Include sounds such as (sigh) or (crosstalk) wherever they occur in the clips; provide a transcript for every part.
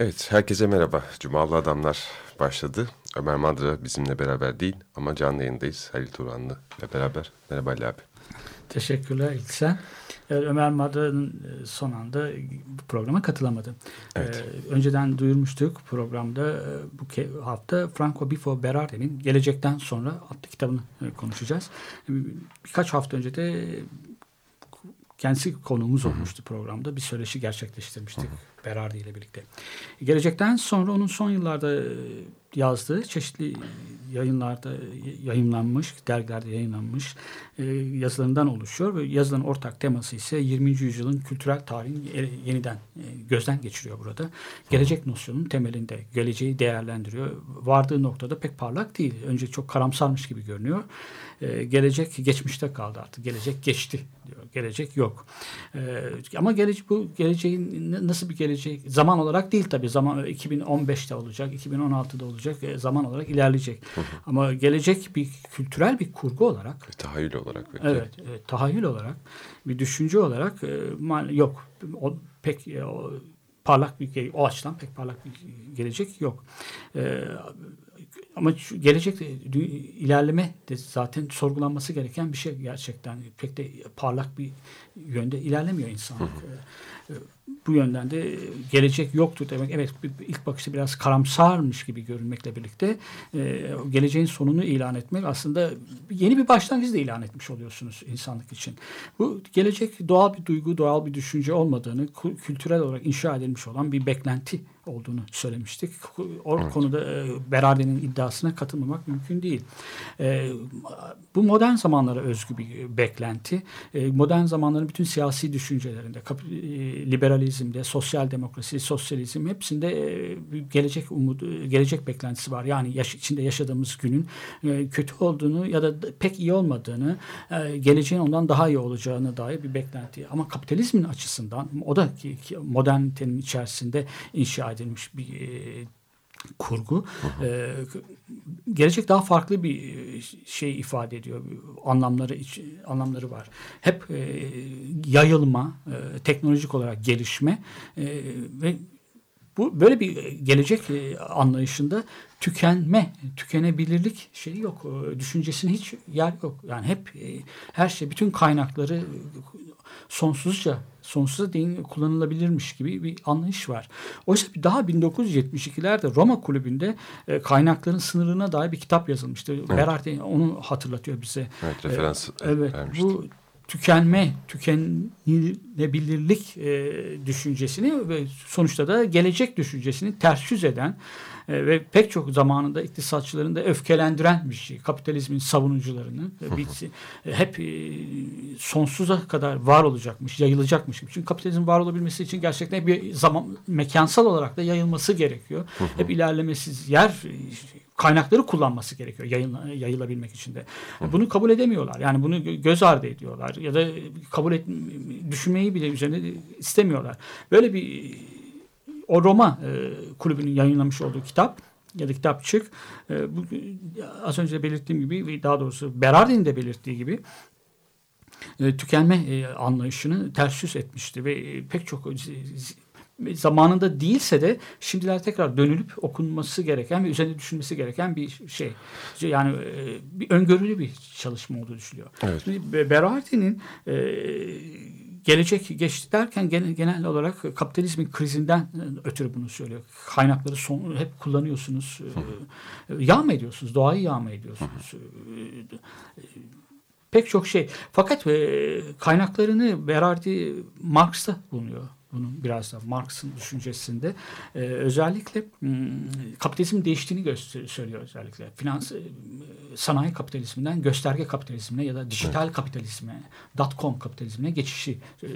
Evet, herkese merhaba. Cumalı Adamlar başladı. Ömer Madra bizimle beraber değil ama canlı yayındayız. Halil Turanlı ile beraber. Merhaba Ali abi. Teşekkürler İlksen. Evet, Ömer Madra'nın e, son anda bu programa katılamadı. Evet. Ee, önceden duyurmuştuk programda e, bu hafta Franco Bifo Berardi'nin Gelecekten Sonra adlı kitabını e, konuşacağız. E, Birkaç hafta önce de kendisi konuğumuz olmuştu programda. Bir söyleşi gerçekleştirmiştik Berardi ile birlikte. Gelecekten sonra onun son yıllarda e, yazdığı çeşitli yayınlarda yayınlanmış, dergilerde yayınlanmış e, yazılarından oluşuyor ve yazıların ortak teması ise 20. yüzyılın kültürel tarihini ye- yeniden e, gözden geçiriyor burada. Gelecek nosyonunun temelinde geleceği değerlendiriyor. Vardığı noktada pek parlak değil. Önce çok karamsarmış gibi görünüyor. E, gelecek geçmişte kaldı artık. Gelecek geçti diyor. Gelecek yok. E, ama gelecek bu geleceğin nasıl bir gelecek? Zaman olarak değil tabii. Zaman 2015'te olacak, 2016'da olacak. e, zaman olarak ilerleyecek. Ama gelecek bir kültürel bir kurgu olarak Tahayyül olarak belki. Evet, evet, tahayyül olarak bir düşünce olarak e, yok. O, pek e, o, parlak bir o açıdan pek parlak bir gelecek yok. E, ama şu gelecek de, dü- ilerleme de zaten sorgulanması gereken bir şey gerçekten. Pek de parlak bir yönde ilerlemiyor insanlık. E, e, bu yönden de gelecek yoktur demek. Evet ilk bakışta biraz karamsarmış gibi görünmekle birlikte e, geleceğin sonunu ilan etmek aslında yeni bir başlangıç da ilan etmiş oluyorsunuz insanlık için. Bu gelecek doğal bir duygu, doğal bir düşünce olmadığını, kültürel olarak inşa edilmiş olan bir beklenti olduğunu söylemiştik. O konuda e, Berardi'nin iddiasına katılmamak mümkün değil. E, bu modern zamanlara özgü bir beklenti. E, modern zamanların bütün siyasi düşüncelerinde, kap- e, liberalizmde, sosyal demokrasi, sosyalizm hepsinde e, gelecek umudu, gelecek beklentisi var. Yani yaş- içinde yaşadığımız günün e, kötü olduğunu ya da pek iyi olmadığını, e, geleceğin ondan daha iyi olacağına dair bir beklenti. Ama kapitalizmin açısından o da ki, ki modernitenin içerisinde inşa edilmiş bir e, kurgu. Ee, gelecek daha farklı bir e, şey ifade ediyor. Anlamları iç- anlamları var. Hep e, yayılma, e, teknolojik olarak gelişme e, ve bu böyle bir gelecek e, anlayışında tükenme, tükenebilirlik şeyi yok. E, Düşüncesine hiç yer yok. Yani hep e, her şey, bütün kaynakları e, sonsuzca, sonsuza değin kullanılabilirmiş gibi bir anlayış var. Oysa daha 1972'lerde Roma Kulübü'nde e, kaynakların sınırına dair bir kitap yazılmıştı. Berardi onu hatırlatıyor bize. Evet, referans E, evet, vermişti. bu tükenme, tükenilebilirlik e, düşüncesini ve sonuçta da gelecek düşüncesini ters yüz eden e, ve pek çok zamanında iktisatçıların da öfkelendiren bir şey. Kapitalizmin savunucularını e, bir, e, hep e, sonsuza kadar var olacakmış, yayılacakmış. Çünkü kapitalizmin var olabilmesi için gerçekten bir zaman mekansal olarak da yayılması gerekiyor. hep ilerlemesiz yer e, kaynakları kullanması gerekiyor yayın, yayılabilmek için de. Bunu kabul edemiyorlar. Yani bunu gö- göz ardı ediyorlar ya da kabul et düşünmeyi bile üzerine istemiyorlar. Böyle bir o Roma e, kulübünün yayınlamış olduğu kitap ya da kitapçık e, bu, az önce de belirttiğim gibi ve daha doğrusu Berardi'nin de belirttiği gibi e, tükenme e, anlayışını ters yüz etmişti ve e, pek çok z- zamanında değilse de şimdiler tekrar dönülüp okunması gereken ve üzerine düşünmesi gereken bir şey. Yani e, bir öngörülü bir çalışma olduğu düşünülüyor. Evet. Şimdi Be- Berardi'nin e, gelecek geçti derken genel, genel olarak kapitalizmin krizinden e, ötürü bunu söylüyor. Kaynakları son, hep kullanıyorsunuz. E, yağma ediyorsunuz. Doğayı yağma ediyorsunuz. E, e, pek çok şey. Fakat e, kaynaklarını Berardi Marx'ta bulunuyor. Bunun biraz da Marx'ın düşüncesinde e, özellikle hmm, kapitalizmin değiştiğini göster- söylüyor özellikle. Finans e, sanayi kapitalizminden gösterge kapitalizmine ya da dijital kapitalizme, dot com kapitalizmine geçişi e,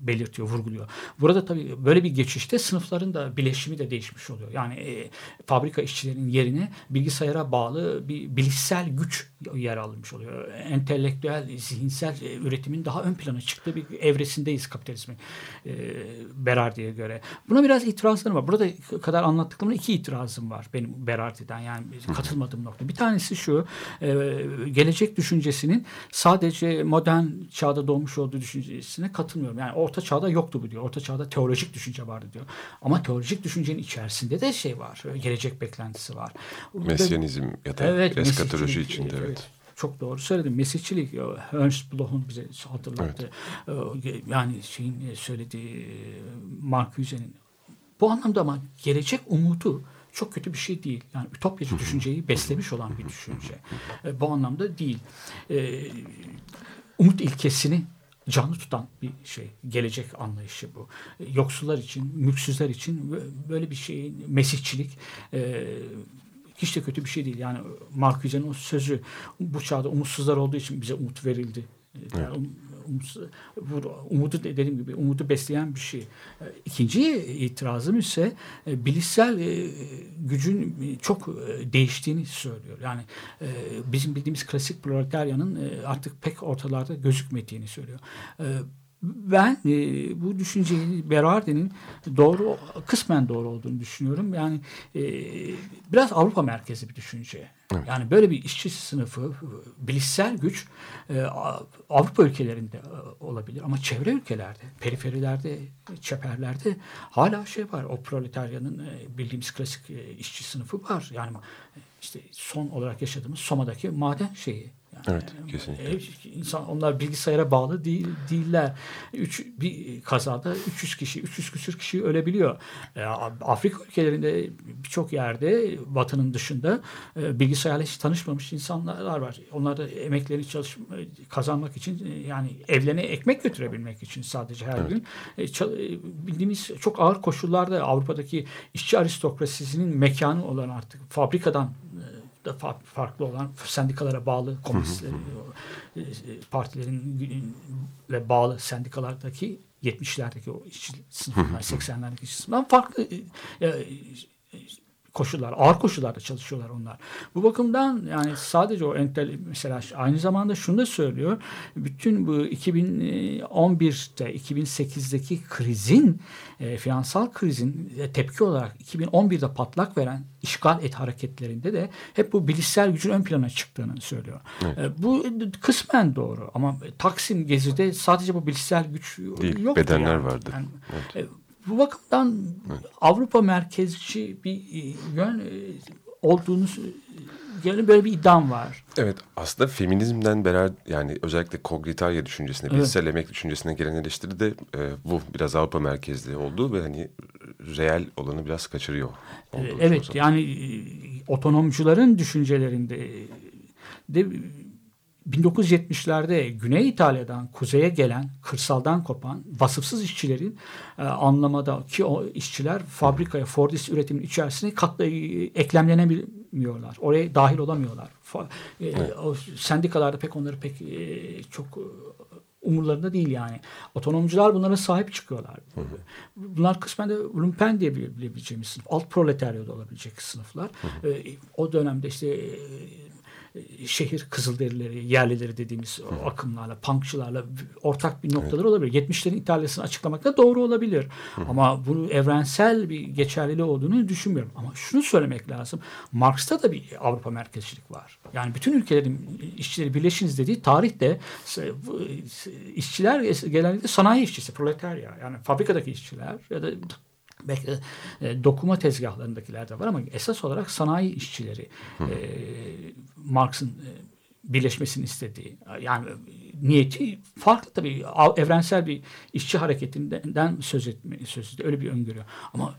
belirtiyor, vurguluyor. Burada tabii böyle bir geçişte sınıfların da bileşimi de değişmiş oluyor. Yani e, fabrika işçilerinin yerine bilgisayara bağlı bir bilişsel güç yer almış oluyor. Entelektüel, zihinsel e, üretimin daha ön plana çıktığı bir evresindeyiz kapitalizmin e, Berardi'ye göre. Buna biraz itirazlarım var. Burada kadar anlattıklarımda iki itirazım var benim Berardi'den yani katılmadığım nokta. Bir tanesi şu, e, gelecek düşüncesinin sadece modern çağda doğmuş olduğu düşüncesine katılmıyorum. Yani orta çağda yoktu bu diyor. Orta çağda teolojik düşünce vardı diyor. Ama teolojik düşüncenin içerisinde de şey var. Gelecek beklentisi var. Mesyanizm ya da Evet, eskatoloji içinde evet. evet. Çok doğru söyledim. Mesihçilik, e, Ernst Bloch'un bize hatırlattı. E, Yani şeyin e, söylediği e, Marcuse'nin. Bu anlamda ama gelecek umudu çok kötü bir şey değil. Yani ütopyacı düşünceyi beslemiş olan bir düşünce. Bu anlamda değil. Umut ilkesini canlı tutan bir şey. Gelecek anlayışı bu. Yoksullar için, mülksüzler için böyle bir şey, mesihçilik hiç de kötü bir şey değil. Yani Marcuse'nin o sözü bu çağda umutsuzlar olduğu için bize umut verildi. Yani um- umutsuz- umudu de- dediğim gibi umudu besleyen bir şey. E, İkinci itirazım ise e, bilişsel e, gücün çok değiştiğini söylüyor. Yani bizim bildiğimiz klasik proletaryanın artık pek ortalarda gözükmediğini söylüyor. Ben e, bu düşünceyi Berardi'nin doğru kısmen doğru olduğunu düşünüyorum. Yani e, biraz Avrupa merkezi bir düşünce. Yani böyle bir işçi sınıfı, bilişsel güç e, Avrupa ülkelerinde e, olabilir ama çevre ülkelerde, periferilerde, çeperlerde hala şey var. O proletaryanın e, bildiğimiz klasik e, işçi sınıfı var. Yani işte son olarak yaşadığımız Soma'daki maden şeyi. Evet, kesinlikle. insan onlar bilgisayara bağlı değil değiller. Üç, bir kazada 300 kişi, 300 küsür kişi ölebiliyor. E, Afrika ülkelerinde birçok yerde Batı'nın dışında e, bilgisayarla hiç tanışmamış insanlar var. Onlar da emeklerini çalış kazanmak için e, yani evlerine ekmek götürebilmek için sadece her gün e, bildiğimiz çok ağır koşullarda Avrupa'daki işçi aristokrasisinin mekanı olan artık fabrikadan da fa- farklı olan sendikalara bağlı komünistlerin e, e, partilerin bağlı sendikalardaki 70'lerdeki o işçi sınıfından 80'lerdeki işçi sınıfından farklı e, e, koşullar, ağır koşullarda çalışıyorlar onlar. Bu bakımdan yani sadece o entel mesela aynı zamanda şunu da söylüyor. Bütün bu 2011'de 2008'deki krizin e, finansal krizin e, tepki olarak 2011'de patlak veren işgal et hareketlerinde de hep bu bilişsel gücün ön plana çıktığını söylüyor. E, bu kısmen doğru ama Taksim Gezi'de sadece bu bilişsel güç Değil, yoktu bedenler yani. vardı. Yani, e, bu bakımdan Avrupa merkezci bir e, yön e, olduğunu yani böyle bir iddiam var. Evet aslında feminizmden beraber yani özellikle kognitarya düşüncesine, Evet. bilişsel emek düşüncesine gelen eleştiri de e, bu biraz Avrupa merkezli olduğu ve hani reel olanı biraz kaçırıyor. Olduğu Evet yani e, otonomcuların düşüncelerinde de 1970'lerde Güney İtalya'dan kuzeye gelen, kırsaldan kopan vasıfsız işçilerin e, anlamada ki o işçiler fabrikaya, Fordist üretimin içerisine katla, eklemlenemiyorlar. Oraya dahil olamıyorlar. Fa, e, o sendikalarda pek onları pek e, çok e, umurlarında değil yani. Otonomcular bunlara sahip çıkıyorlar. Bunlar kısmen de lumpen diye bilebileceğimiz sınıf. Alt proletaryoda olabilecek sınıflar. Ee, o dönemde işte e, e, şehir kızılderileri, yerlileri dediğimiz o akımlarla, punkçılarla ortak bir noktaları olabilir. 70'lerin İtalya'sını açıklamak da doğru olabilir. Ama bunu evrensel bir geçerliliği olduğunu düşünmüyorum. Ama şunu söylemek lazım. Marx'ta da bir Avrupa merkezcilik var. Yani bütün ülkelerin işçileri birleşiniz dediği tarihte işçiler genellikle sanayi işçisi, proletarya. Yani fabrikadaki işçiler ya da belki de, e, dokuma tezgahlarındakiler de var ama esas olarak sanayi işçileri e, Marx'ın e, birleşmesini istediği yani niyeti farklı tabii evrensel bir işçi hareketinden söz etme söz öyle bir öngörüyor. Ama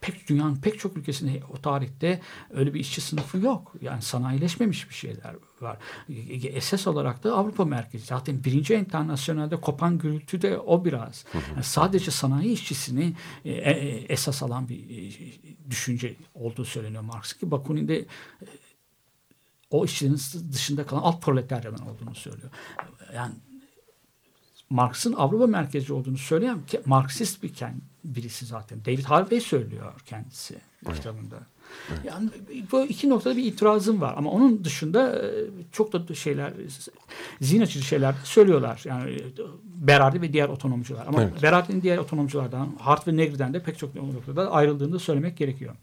pek dünyanın pek çok ülkesinde o tarihte öyle bir işçi sınıfı yok. Yani sanayileşmemiş bir şeyler var. Esas olarak da Avrupa merkezi. Zaten birinci internasyonelde kopan gürültü de o biraz. Yani sadece sanayi işçisini e, e, esas alan bir e, düşünce olduğu söyleniyor Marx ki Bakunin'de e, o işçinin dışında kalan alt proletaryadan olduğunu söylüyor. Yani Marx'ın Avrupa merkezci olduğunu söyleyen ki Marksist bir kend, birisi zaten. David Harvey söylüyor kendisi kitabında. Yani bu iki noktada bir itirazım var ama onun dışında e, çok da şeyler zihin açıcı şeyler söylüyorlar. Yani e, Berardi ve diğer otonomcular. Ama Evet. Berardi'nin diğer otonomculardan Hart ve Negri'den de pek çok noktada ayrıldığını da söylemek gerekiyor.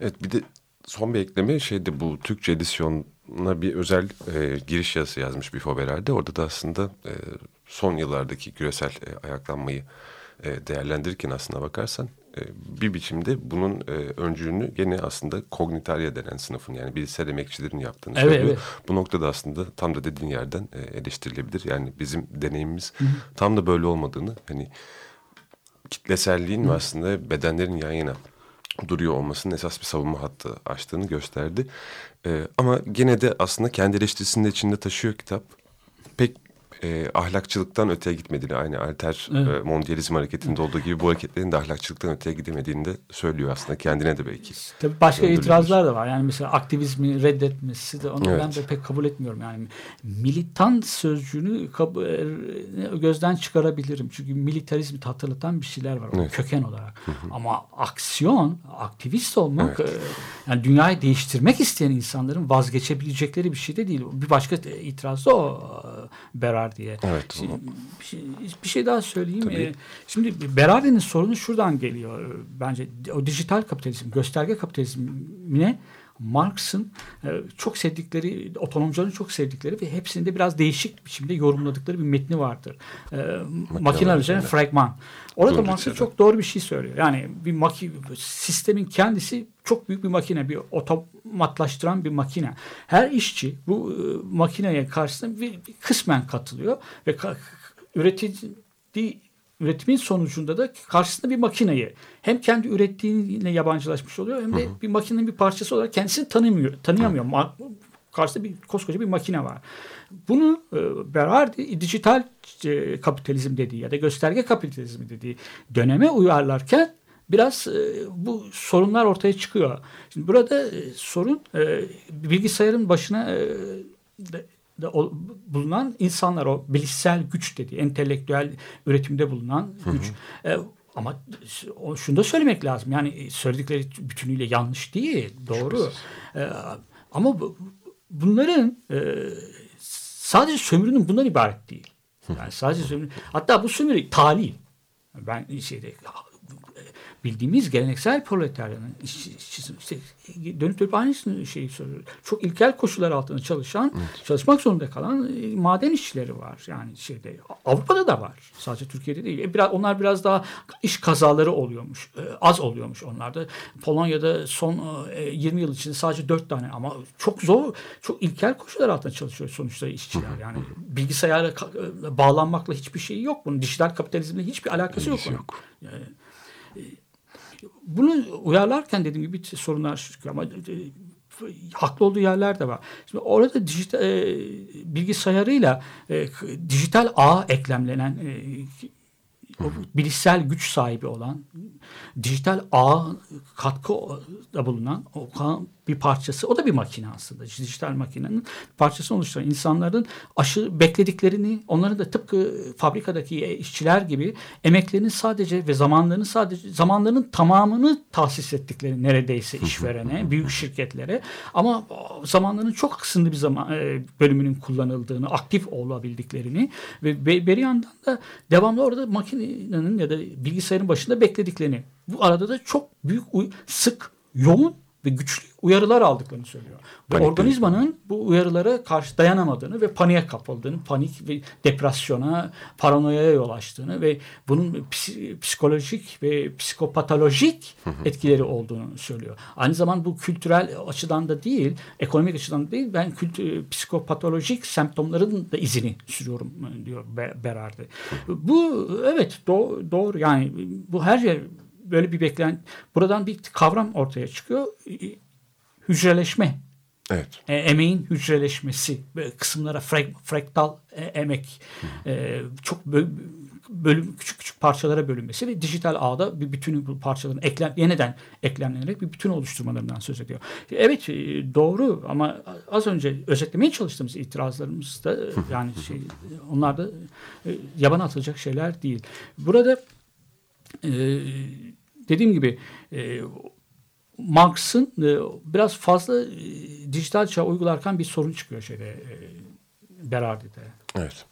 Evet bir de son bir ekleme şeydi bu Türkçe edisyonuna bir özel e, giriş yazısı yazmış bir Foberer'de. Orada da aslında e, son yıllardaki küresel e, ayaklanmayı e, değerlendirirken aslına bakarsan e, bir biçimde bunun e, öncülüğünü gene aslında kognitarya denen sınıfın yani bilgisayar emekçilerin yaptığını Evet, söylüyor. evet. Bu noktada aslında tam da dediğin yerden e, eleştirilebilir. Yani bizim deneyimimiz tam da böyle olmadığını hani kitleselliğin ve aslında bedenlerin yan yana duruyor olmasının esas bir savunma hattı açtığını gösterdi. Ee, ama gene de aslında kendi eleştirisini de içinde taşıyor kitap. Pek e, ahlakçılıktan öteye gitmediğini, aynı alter Evet. e, mondyalizm hareketinde olduğu gibi bu hareketlerin de ahlakçılıktan öteye gidemediğini de söylüyor aslında kendine de belki. Tabii başka itirazlar da var. Yani mesela aktivizmi reddetmesi de onu ben Evet. de pek kabul etmiyorum. Yani militan sözcüğünü e, gözden çıkarabilirim. Çünkü militarizmi hatırlatan bir şeyler var Evet. köken olarak. Ama aksiyon, aktivist olmak e, yani dünyayı değiştirmek isteyen insanların vazgeçebilecekleri bir şey de değil. Bir başka itiraz da o e, Berardi'ye. Evet, Şimdi, bir, şey, bir şey daha söyleyeyim. Tabii. Ee, Şimdi Berardi'nin sorunu şuradan geliyor. Ee, Bence o dijital kapitalizm, gösterge kapitalizmine Marx'ın e, çok sevdikleri, otonomcuların çok sevdikleri ve hepsinde biraz değişik biçimde yorumladıkları bir metni vardır. Ee, makineler üzerine fragman. Orada Marx'ın çok doğru bir şey söylüyor. Yani bir maki, sistemin kendisi çok büyük bir makine, bir otomatlaştıran bir makine. Her işçi bu e, makineye karşısında bir, bir kısmen katılıyor ve üretildiği üretimin sonucunda da karşısında bir makineyi hem kendi ürettiğine yabancılaşmış oluyor hem de bir makinenin bir parçası olarak kendisini tanımıyor, tanıyamıyor. Ma- Karşısında bir koskoca bir makine var. Bunu e, Berardi dijital e, kapitalizm dediği ya da gösterge kapitalizmi dediği döneme uyarlarken biraz e, bu sorunlar ortaya çıkıyor. Şimdi burada e, sorun e, bilgisayarın başına e, de- bulunan insanlar o bilişsel güç dediği entelektüel üretimde bulunan güç. E, ama şunu da söylemek lazım. Yani söyledikleri bütünüyle yanlış değil. Doğru. E, ama bu- bunların e, sadece sömürünün bundan ibaret değil. Yani sadece sömürü. Hatta bu sömürü talih. Ben şeyde bildiğimiz geleneksel proletaryanın işçi- işçisi- işte dönüp dönüp aynısını şeyi söylüyor. Çok ilkel koşullar altında çalışan, çalışmak zorunda kalan e, maden işçileri var. Yani şeyde Avrupa'da da var. Sadece Türkiye'de değil. E, biraz onlar biraz daha iş kazaları oluyormuş. E, az oluyormuş onlarda. Polonya'da son e, 20 yıl içinde sadece 4 tane ama çok zor, çok ilkel koşullar altında çalışıyor sonuçta işçiler. Yani bilgisayara e, bağlanmakla hiçbir şeyi yok bunun. Dijital kapitalizmle hiçbir alakası yok. Bunun. yok. Bunu uyarlarken dediğim gibi sorunlar çıkıyor ama e, haklı olduğu yerler de var. Şimdi orada dijital e, bilgisayarıyla e, dijital ağ eklemlenen e, o bilişsel güç sahibi olan dijital ağ katkı da bulunan o bir parçası. O da bir makine aslında. Dijital makinenin parçası oluşturan insanların aşı beklediklerini onların da tıpkı fabrikadaki işçiler gibi emeklerini sadece ve zamanlarını sadece zamanlarının tamamını tahsis ettikleri neredeyse işverene büyük şirketlere. Ama zamanlarının çok kısımlı bir zaman e, bölümünün kullanıldığını aktif olabildiklerini ve bir yandan da devamlı orada makinenin ya da bilgisayarın başında beklediklerini. Bu arada da çok büyük sık yoğun ve güçlü uyarılar aldıklarını söylüyor. Ve organizmanın bu uyarılara karşı dayanamadığını ve paniğe kapıldığını, panik ve depresyona, paranoyaya yol açtığını ve bunun psi- psikolojik ve psikopatolojik etkileri olduğunu söylüyor. Aynı zaman bu kültürel açıdan da değil, ekonomik açıdan da değil, ben kültü, psikopatolojik semptomların da izini sürüyorum diyor Be- Berardi. Bu evet do- doğru yani bu her yer böyle bir beklen buradan bir kavram ortaya çıkıyor. Hücreleşme Evet. e, emeğin hücreleşmesi kısımlara frag, fraktal e, emek e, çok bö- bölüm küçük küçük parçalara bölünmesi ve dijital ağda bir bütünü bu parçaların eklen, yeniden eklemlenerek bir bütün oluşturmalarından söz ediyor. Evet e, doğru ama az önce özetlemeye çalıştığımız itirazlarımız da e, (laughs) yani şey onlar da e, yabana atılacak şeyler değil. Burada e, dediğim gibi e, Marx'ın e, biraz fazla e, dijital çağ uygularken bir sorun çıkıyor şeyde e, Berardi'de. Evet.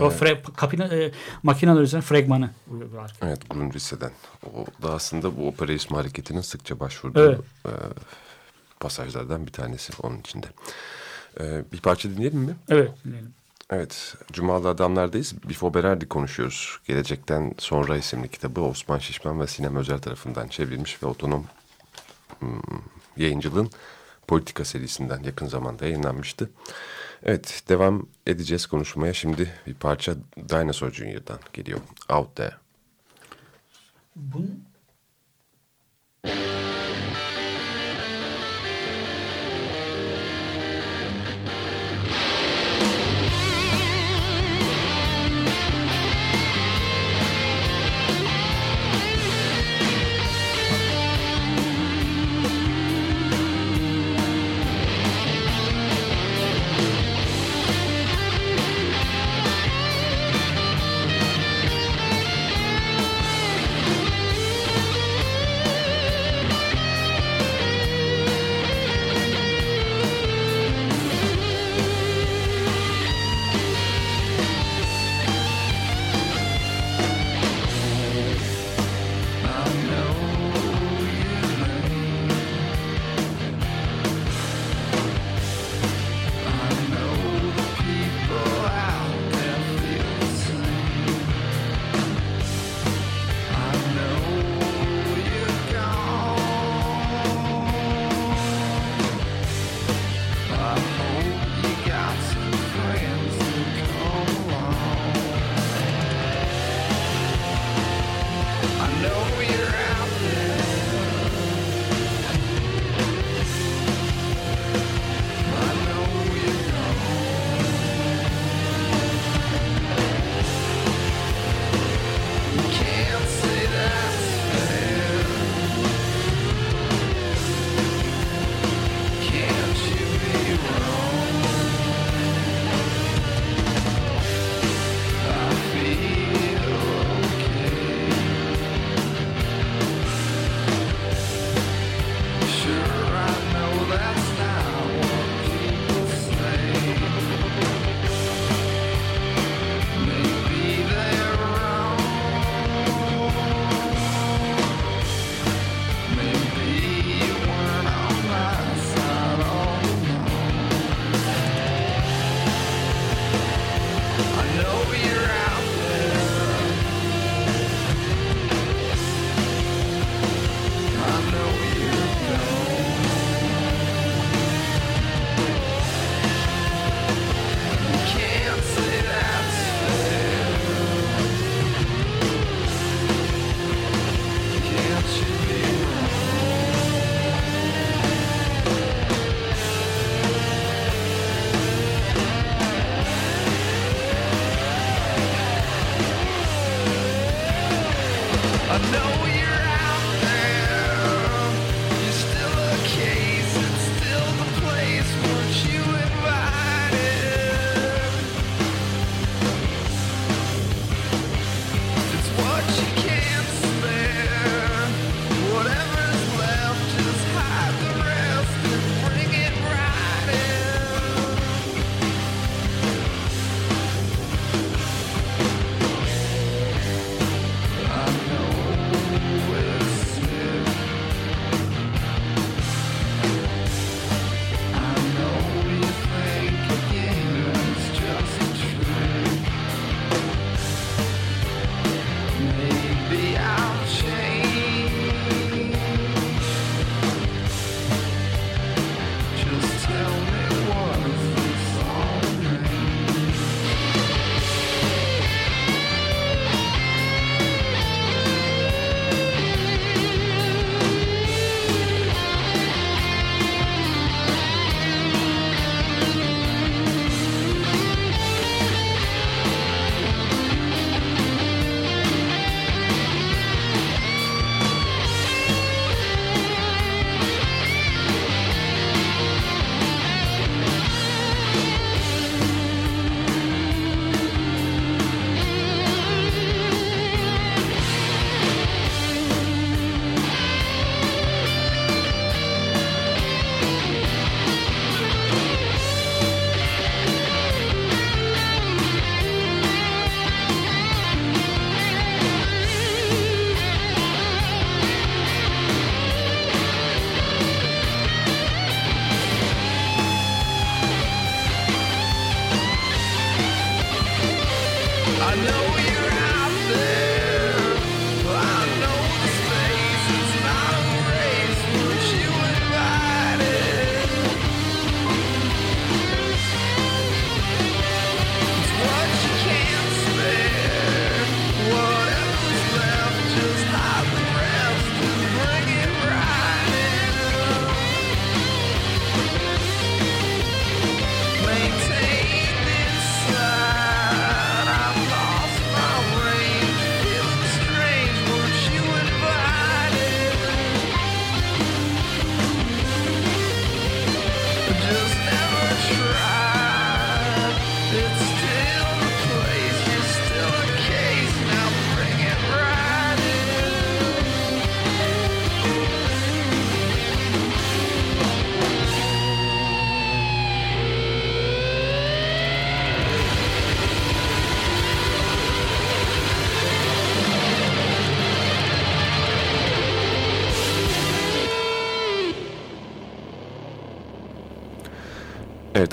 O fre, kapina, e, makineler üzerine fragmanı uygularken. Evet, Grundrisse'den. O da aslında bu operaizm hareketinin sıkça başvurduğu Evet. e, pasajlardan bir tanesi onun içinde. E, bir parça dinleyelim mi? Evet. dinleyelim. Evet, Cumalı Adamlar'dayız. Bifo Berardi konuşuyoruz. Gelecekten Sonra isimli kitabı Osman Şişman ve Sinem Özel tarafından çevrilmiş ve otonom hmm, yayıncılığın politika serisinden yakın zamanda yayınlanmıştı. Evet, devam edeceğiz konuşmaya. Şimdi bir parça Dinosaur Junior'dan geliyor. Out There. Bunun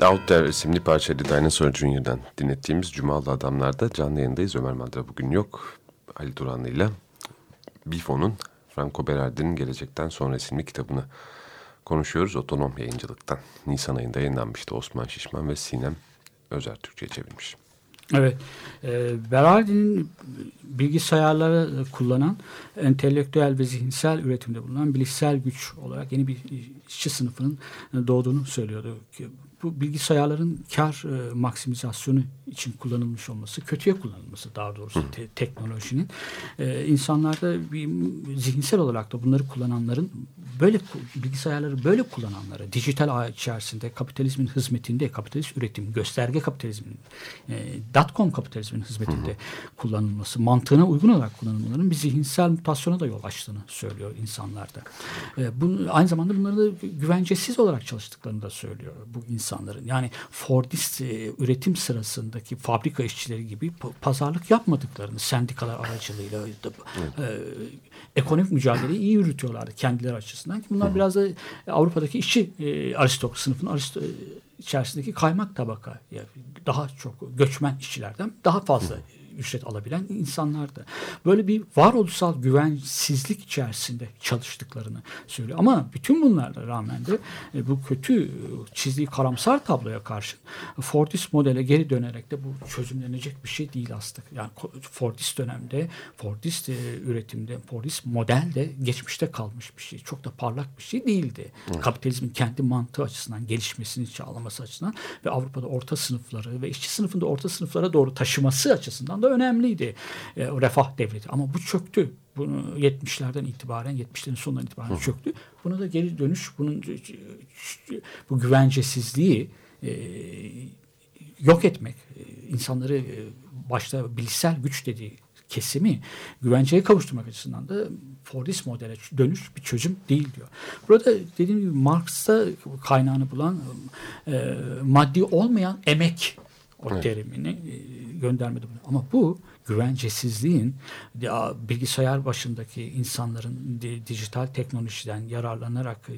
Evet Out There isimli parçaydı Dinosaur Junior'dan dinlettiğimiz Cumalı Adamlar'da canlı yayındayız. Ömer Madra bugün yok. Ali Duranlı ile Bifo'nun Franco Berardi'nin Gelecekten Sonra isimli kitabını konuşuyoruz. Otonom yayıncılıktan. Nisan ayında yayınlanmıştı Osman Şişman ve Sinem Özer Türkçe'ye çevirmiş. Evet. E, Berardi'nin bilgisayarları kullanan, entelektüel ve zihinsel üretimde bulunan bilişsel güç olarak yeni bir işçi sınıfının doğduğunu söylüyordu. Bu bilgisayarların kar e, maksimizasyonu için kullanılmış olması, kötüye kullanılması daha doğrusu te- teknolojinin e, insanlarda bir zihinsel olarak da bunları kullananların böyle bilgisayarları böyle kullananlara dijital ağ içerisinde kapitalizmin hizmetinde kapitalist üretim gösterge kapitalizmin e, dotcom kapitalizmin hizmetinde hı hı. kullanılması mantığına uygun olarak kullanılmaların bir zihinsel mutasyona da yol açtığını söylüyor insanlarda. E, bunu, aynı zamanda bunları da güvencesiz olarak çalıştıklarını da söylüyor bu insanların. Yani Fordist e, üretim sırasındaki fabrika işçileri gibi pazarlık yapmadıklarını sendikalar aracılığıyla e, ekonomik mücadeleyi iyi yürütüyorlardı kendileri açısından. Bunlar Hı. biraz da Avrupa'daki işçi e, aristokrat sınıfının aristo içerisindeki kaymak tabaka yani daha çok göçmen işçilerden daha fazla Hı ücret alabilen insanlardı. Böyle bir varoluşsal güvensizlik içerisinde çalıştıklarını söylüyor. Ama bütün bunlarla rağmen de e, bu kötü e, çizdiği karamsar tabloya karşı Fordist modele geri dönerek de bu çözümlenecek bir şey değil aslında. Yani Fordist dönemde, Fordist e, üretimde, Fordist model de geçmişte kalmış bir şey. Çok da parlak bir şey değildi. Evet. Kapitalizmin kendi mantığı açısından, gelişmesini sağlaması açısından ve Avrupa'da orta sınıfları ve işçi sınıfında orta sınıflara doğru taşıması açısından da önemliydi e, refah devleti. Ama bu çöktü. Bunu 70'lerden itibaren, 70'lerin sonundan itibaren Hı. çöktü. Buna da geri dönüş, bunun bu güvencesizliği e, yok etmek, e, insanları e, başta bilişsel güç dediği kesimi güvenceye kavuşturmak açısından da Fordist modele dönüş bir çözüm değil diyor. Burada dediğim gibi Marx'ta kaynağını bulan e, maddi olmayan emek o evet. terimini e, göndermedi bunu. Ama bu güvencesizliğin bilgisayar başındaki insanların dijital teknolojiden yararlanarak e,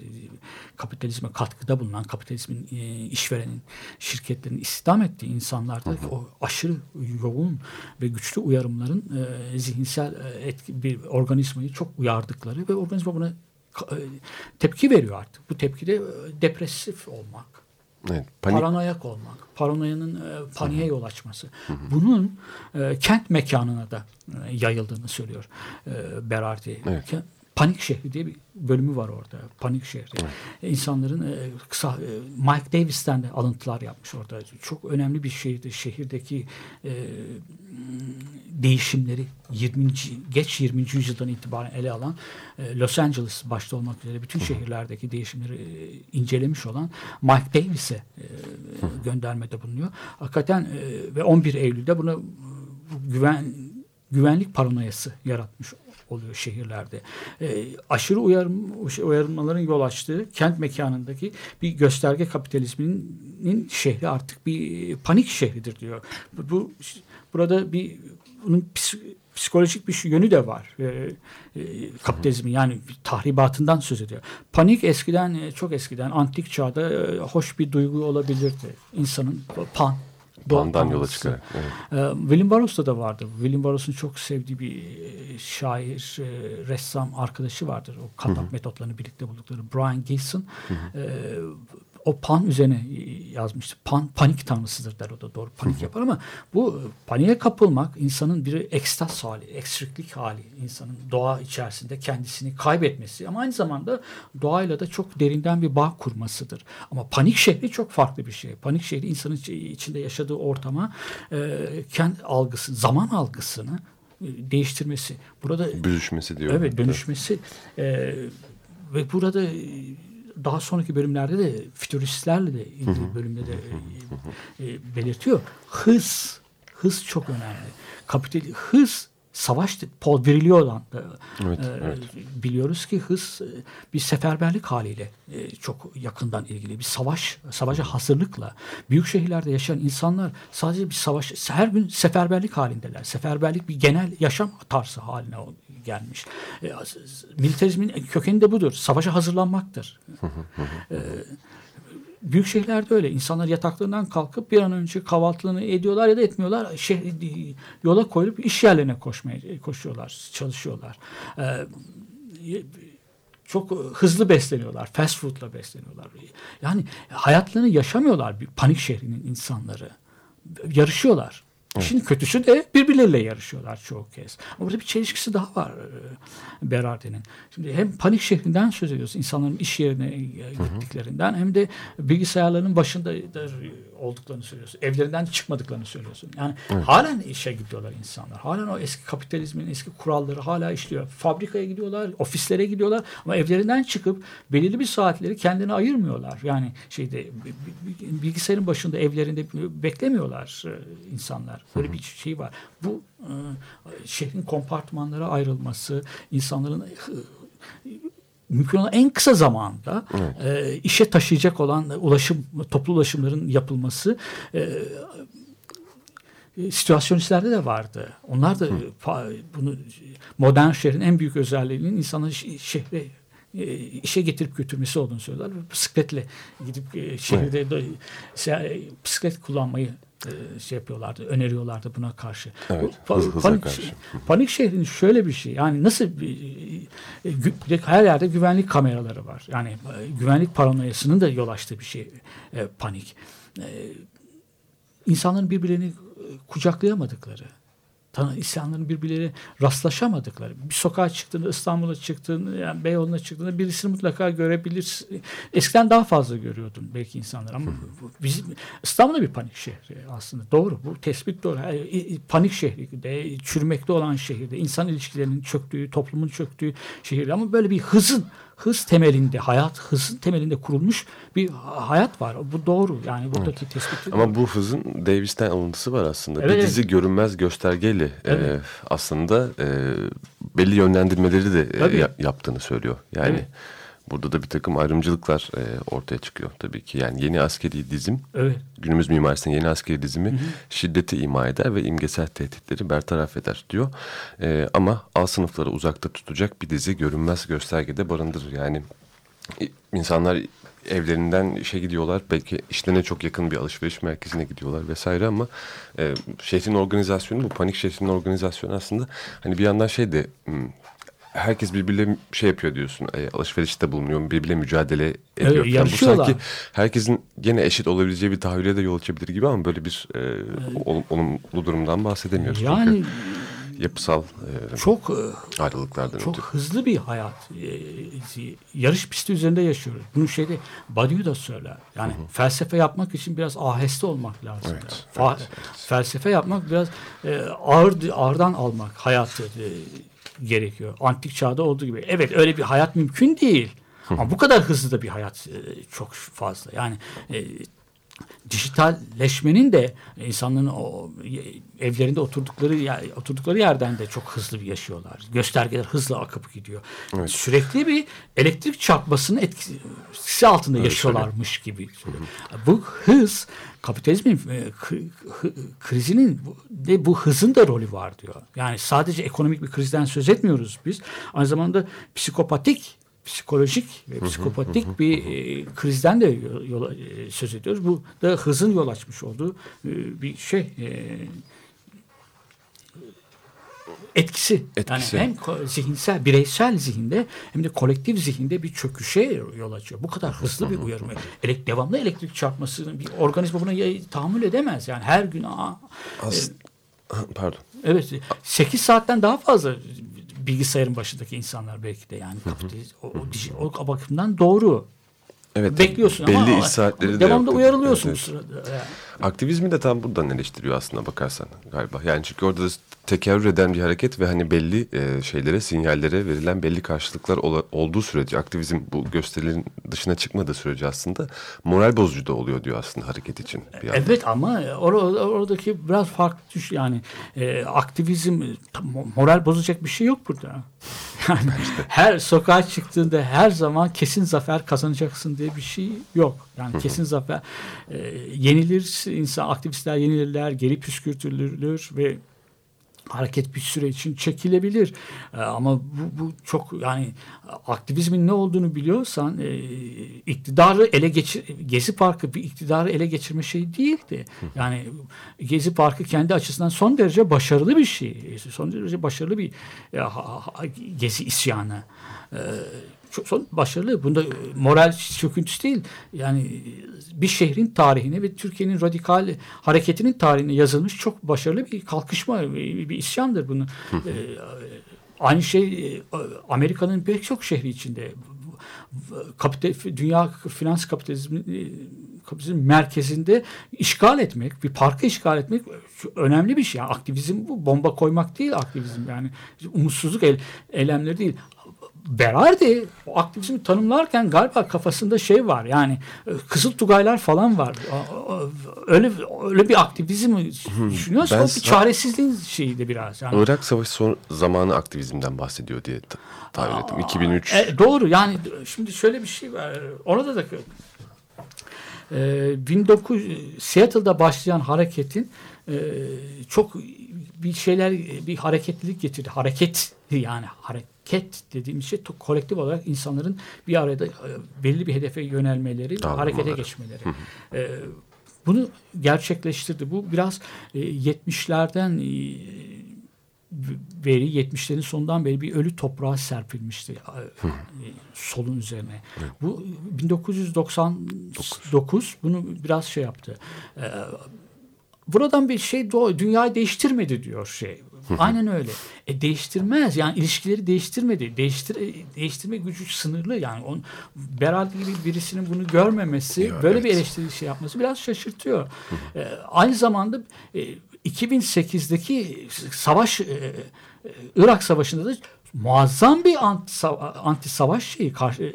kapitalizme katkıda bulunan kapitalizmin e, işverenin şirketlerin istihdam ettiği insanlarda hı hı. o aşırı yoğun ve güçlü uyarımların zihinsel etki, bir organizmayı çok uyardıkları ve organizma buna tepki veriyor artık. Bu tepki de depresif olmak Evet, panik. Paranoyak olmak, paranoyanın e, paniğe yol açması. Hı hı. Bunun e, kent mekanına da e, yayıldığını söylüyor e, Berardi. Evet. Panik şehri diye bir bölümü var orada. Panik şehri. Evet. İnsanların e, kısa e, Mike Davis'ten de alıntılar yapmış orada. Çok önemli bir şeydi. Şehirdeki e, değişimleri 20. geç 20. yüzyıldan itibaren ele alan e, Los Angeles başta olmak üzere bütün şehirlerdeki değişimleri e, incelemiş olan Mike Davis'e e, göndermede bulunuyor. Hakikaten e, ve 11 Eylül'de buna güven güvenlik paranoyası yaratmış oluyor şehirlerde. E, aşırı uyarım, uyarılmaların yol açtığı kent mekanındaki bir gösterge kapitalizminin şehri artık bir panik şehridir diyor. Bu, bu burada bir bunun psikolojik bir yönü de var. E, e, kapitalizmin yani tahribatından söz ediyor. Panik eskiden e, çok eskiden antik çağda e, hoş bir duygu olabilirdi. İnsanın pan Pan'dan yola çıkarak. Evet. Ee, William Burroughs'ta da vardı. William Burroughs'un çok sevdiği bir e, şair, e, ressam arkadaşı vardır. O katlak metotlarını birlikte buldukları Brian Gilson. Hı hı. E, o pan üzerine yazmıştı. Pan panik tanrısıdır der o da doğru panik yapar ama bu paniğe kapılmak insanın bir ekstaz hali, ekstriklik hali, insanın doğa içerisinde kendisini kaybetmesi ama aynı zamanda doğayla da çok derinden bir bağ kurmasıdır. Ama panik şehri çok farklı bir şey. Panik şehri insanın içinde yaşadığı ortama e, kendi algısı, zaman algısını e, değiştirmesi. Burada büzüşmesi diyor. Evet, dönüşmesi. E, ve burada daha sonraki bölümlerde de fütüristlerle de ilgili bölümde de e, e, belirtiyor. Hız, hız çok önemli. Kapital hız savaş Paul Virilio'dan da evet, e, evet. biliyoruz ki hız e, bir seferberlik haliyle e, çok yakından ilgili. Bir savaş, savaşa hazırlıkla. Büyük şehirlerde yaşayan insanlar sadece bir savaş, her gün seferberlik halindeler. Seferberlik bir genel yaşam tarzı haline gelmiş. E, militarizmin kökeni de budur. Savaşa hazırlanmaktır. e, büyük şehirlerde öyle. İnsanlar yataklarından kalkıp bir an önce kahvaltılarını ediyorlar ya da etmiyorlar. Şehir, yola koyulup iş yerlerine koşmaya koşuyorlar, çalışıyorlar. Ee, çok hızlı besleniyorlar. Fast food'la besleniyorlar. Yani hayatlarını yaşamıyorlar bir panik şehrinin insanları. Yarışıyorlar. İşin kötüsü de birbirleriyle yarışıyorlar çoğu kez. Ama burada bir çelişkisi daha var e, Berardi'nin. Şimdi hem panik şehrinden söz ediyoruz. insanların iş yerine e, gittiklerinden hem de bilgisayarların başında olduklarını söylüyorsun. Evlerinden çıkmadıklarını söylüyorsun. Yani evet. halen işe gidiyorlar insanlar. Halen o eski kapitalizmin eski kuralları hala işliyor. Fabrikaya gidiyorlar, ofislere gidiyorlar ama evlerinden çıkıp belirli bir saatleri kendine ayırmıyorlar. Yani şeyde bilgisayarın başında evlerinde beklemiyorlar e, insanlar. Böyle bir şey var. Bu e, şehrin kompartmanlara ayrılması, insanların mümkün olan en kısa zamanda evet. e, işe taşıyacak olan ulaşım toplu ulaşımların yapılması e, situasyonistler de vardı. Onlar da Hı. bunu modern şehrin en büyük özelliğinin insanın şehre işe getirip götürmesi olduğunu söylüyorlar. Bisikletle gidip şehirde evet. bisiklet kullanmayı e, şey yapıyorlardı, öneriyorlardı buna karşı. Evet, hız, panik, karşı. Panik şehrinin şöyle bir şey. Yani nasıl e, her yerde güvenlik kameraları var. Yani e, güvenlik paranoyasının da yol açtığı bir şey panik. İnsanların birbirlerini kucaklayamadıkları, insanların birbirleriyle rastlaşamadıkları. Bir sokağa çıktığında, İstanbul'a çıktığında, yani Beyoğlu'na çıktığında birisini mutlaka görebilir. Eskiden daha fazla görüyordum belki insanlar ama bizim İstanbul'da bir panik şehri aslında. Doğru. Bu tespit doğru. Panik şehri de, çürümekte olan şehirde, insan ilişkilerinin çöktüğü, toplumun çöktüğü şehir ama böyle bir hızın hız temelinde, hayat hızın temelinde kurulmuş bir hayat var. Bu doğru. Yani buradaki evet. tespit. Ama bu hızın Davis'ten alıntısı var aslında. Evet, bir dizi evet. görünmez göstergeyle evet. e, aslında e, belli yönlendirmeleri de e, yaptığını söylüyor. Yani evet. Burada da bir takım ayrımcılıklar e, ortaya çıkıyor tabii ki. Yani yeni askeri dizim, evet. günümüz mimarisinin yeni askeri dizimi hı hı. şiddeti ima eder ve imgesel tehditleri bertaraf eder diyor. E, ama al sınıfları uzakta tutacak bir dizi görünmez göstergede barındırır. Yani insanlar evlerinden işe gidiyorlar. Belki işlerine çok yakın bir alışveriş merkezine gidiyorlar vesaire ama e, şehrin organizasyonu bu panik şehrin organizasyonu aslında hani bir yandan şey de hmm, herkes birbirle şey yapıyor diyorsun. E, alışverişte bulunuyor, birbirle mücadele ediyor. Evet, bu sanki herkesin gene eşit olabileceği bir tahayyüle de yol açabilir gibi ama böyle bir e, evet. olumlu durumdan bahsedemiyoruz. Yani Çünkü yapısal e, çok e, ayrılıklardan çok ötürü. hızlı bir hayat e, yarış pisti üzerinde yaşıyoruz. Bunu şeyde Badiou da söyler. Yani hı hı. felsefe yapmak için biraz aheste olmak lazım. Evet, evet, evet. Felsefe yapmak biraz e, ağır ağırdan almak hayatı e, gerekiyor. Antik çağda olduğu gibi. Evet öyle bir hayat mümkün değil. Ama bu kadar hızlı da bir hayat e, çok fazla. Yani e, dijitalleşmenin de insanların o evlerinde oturdukları yer, oturdukları yerden de çok hızlı bir yaşıyorlar. Göstergeler hızla akıp gidiyor. Evet. Sürekli bir elektrik çarpmasının etkisi altında evet, yaşıyorlarmış öyle. gibi. Hı hı. Bu hız kapitalizmin e, krizinin de bu hızın da rolü var diyor. Yani sadece ekonomik bir krizden söz etmiyoruz biz. Aynı zamanda psikopatik psikolojik ve psikopatik bir e, krizden de yola, e, söz ediyoruz. Bu da hızın yol açmış olduğu e, bir şey e, etkisi. etkisi. Yani hem zihinsel, bireysel zihinde hem de kolektif zihinde bir çöküşe yol açıyor. Bu kadar hızlı bir uyarım. Elek, devamlı elektrik çarpması bir organizma buna tahammül edemez. Yani her gün aa, As e, Pardon. Evet. 8 saatten daha fazla bilgisayarın başındaki insanlar belki de yani kapitalist, o, o, o bakımdan doğru. Evet. Bekliyorsun belli ama iş saatleri devamlı de uyarılıyorsun evet, evet. sırada. Yani. Aktivizmi de tam buradan eleştiriyor aslında bakarsan galiba. Yani çünkü orada da tekerrür eden bir hareket ve hani belli e, şeylere, sinyallere verilen belli karşılıklar ola, olduğu sürece aktivizm bu gösterilerin dışına çıkmadığı sürece aslında moral bozucu da oluyor diyor aslında hareket için. Bir evet ama or oradaki biraz farklı düş yani e, aktivizm moral bozacak bir şey yok burada. (laughs) Yani her sokağa çıktığında her zaman kesin zafer kazanacaksın diye bir şey yok. Yani kesin zafer e, yenilir insan aktivistler yenilirler, geri püskürtülür ve hareket bir süre için çekilebilir. Ee, ama bu, bu çok yani aktivizmin ne olduğunu biliyorsan e, iktidarı ele geçir Gezi Parkı bir iktidarı ele geçirme şeyi değildi. Yani Gezi Parkı kendi açısından son derece başarılı bir şey. Son derece başarılı bir e, ha- ha- Gezi isyanı. Ee, çok son başarılı. Bunda moral çöküntüsü değil. Yani bir şehrin tarihine ve Türkiye'nin radikal hareketinin tarihine yazılmış çok başarılı bir kalkışma, bir, bir isyandır bunu. Ee, aynı şey e, Amerika'nın pek çok şehri içinde. Kapital, dünya finans kapitalizmi e, kapitalizm merkezinde işgal etmek, bir parkı işgal etmek önemli bir şey. Yani aktivizm bu bomba koymak değil aktivizm yani umutsuzluk el, eylemleri değil. Berardi o aktivizmi tanımlarken galiba kafasında şey var yani e, Kızıl Tugaylar falan var. Öyle öyle bir aktivizm düşünüyorsa Ben o bir çaresizliğin şeyiydi biraz. Yani, Irak Savaşı son zamanı aktivizmden bahsediyor diye ta- tahmin ettim. 2003 E, doğru yani şimdi şöyle bir şey var. Orada da e, 19 Seattle'da başlayan hareketin e, çok bir şeyler bir hareketlilik getirdi. Hareket yani hareket dediğimiz şey to- kolektif olarak insanların bir arada e, belli bir hedefe yönelmeleri, Dağılmaları. harekete geçmeleri. E, bunu gerçekleştirdi. Bu biraz e, 70'lerden e, veri 70'lerin sonundan beri bir ölü toprağa serpilmişti e, solun üzerine. Bu 1999 bunu biraz şey yaptı. E, buradan bir şey doğ, dünyayı değiştirmedi diyor şey. Aynen öyle. E değiştirmez. Yani ilişkileri değiştirmedi. Değiştir e, değiştirme gücü sınırlı. Yani on Berat gibi birisinin bunu görmemesi, Ya, böyle bir evet. eleştiri şey yapması biraz şaşırtıyor. E, aynı zamanda e, 2008'deki savaş e, e, Irak Savaşı'nda da muazzam bir anti, anti savaş şeyi karşı, e,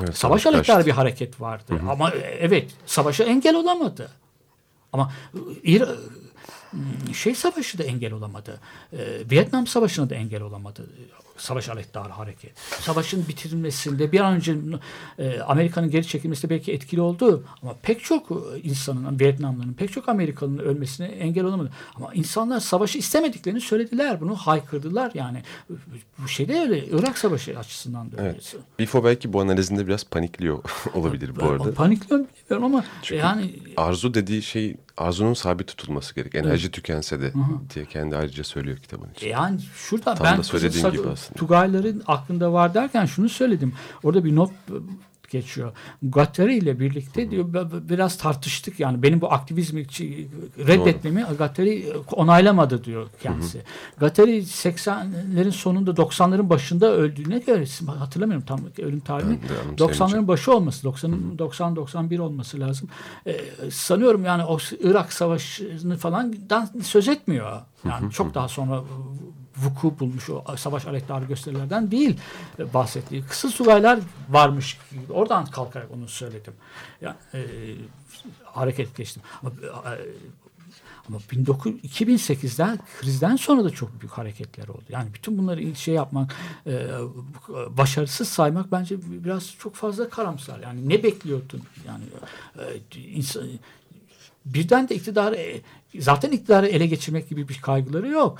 Evet, savaş aleyhtarı bir hareket vardı. Ama e, evet savaşa engel olamadı. Ama İra- şey savaşı da engel olamadı. Ee, Vietnam Savaşı'na da engel olamadı. Savaş aleyhtarı hareket. Savaşın bitirilmesinde bir an önce e, Amerika'nın geri çekilmesi belki etkili oldu. Ama pek çok e, insanın, Vietnamlıların, pek çok Amerikalı'nın ölmesine engel olamadı. Ama insanlar savaşı istemediklerini söylediler. Bunu haykırdılar yani. Bu şey de öyle. Irak Savaşı açısından da öyle. Evet. Bifo belki bu analizinde biraz panikliyor (laughs) olabilir bu arada. Panikliyorum bilmiyorum ama Çünkü yani arzu dediği şey arzunun sabit tutulması gerek. Enerji tükense de diye kendi ayrıca söylüyor kitabın E içinde. Yani şurada Tam ben da söylediğin gibi aslında. Tugayların aklında var derken şunu söyledim. Orada bir not geçiyor. Gattari ile birlikte diyor "b- b- biraz tartıştık yani benim bu aktivizmi reddetmemi Gattari onaylamadı diyor kendisi. Gattari 80'lerin sonunda 90'ların başında öldüğüne göre hatırlamıyorum tam ölüm tarihini. Ben de anımsayamayacağım. 90'ların başı olması 90 90 91 olması lazım. Ee, sanıyorum yani o Irak Savaşı'nı falan söz etmiyor. Yani çok daha sonra vuku bulmuş o savaş aleyhtarı gösterilerden değil e, bahsettiği. Kısa sulaylar varmış. Oradan kalkarak onu söyledim. Yani, e, hareket geçtim. Ama, e, ama 19, 2008'den krizden sonra da çok büyük hareketler oldu. Yani bütün bunları şey yapmak, e, başarısız saymak bence biraz çok fazla karamsar. Yani ne bekliyordun? Yani e, insan, birden de iktidarı e, zaten iktidarı ele geçirmek gibi bir kaygıları yok.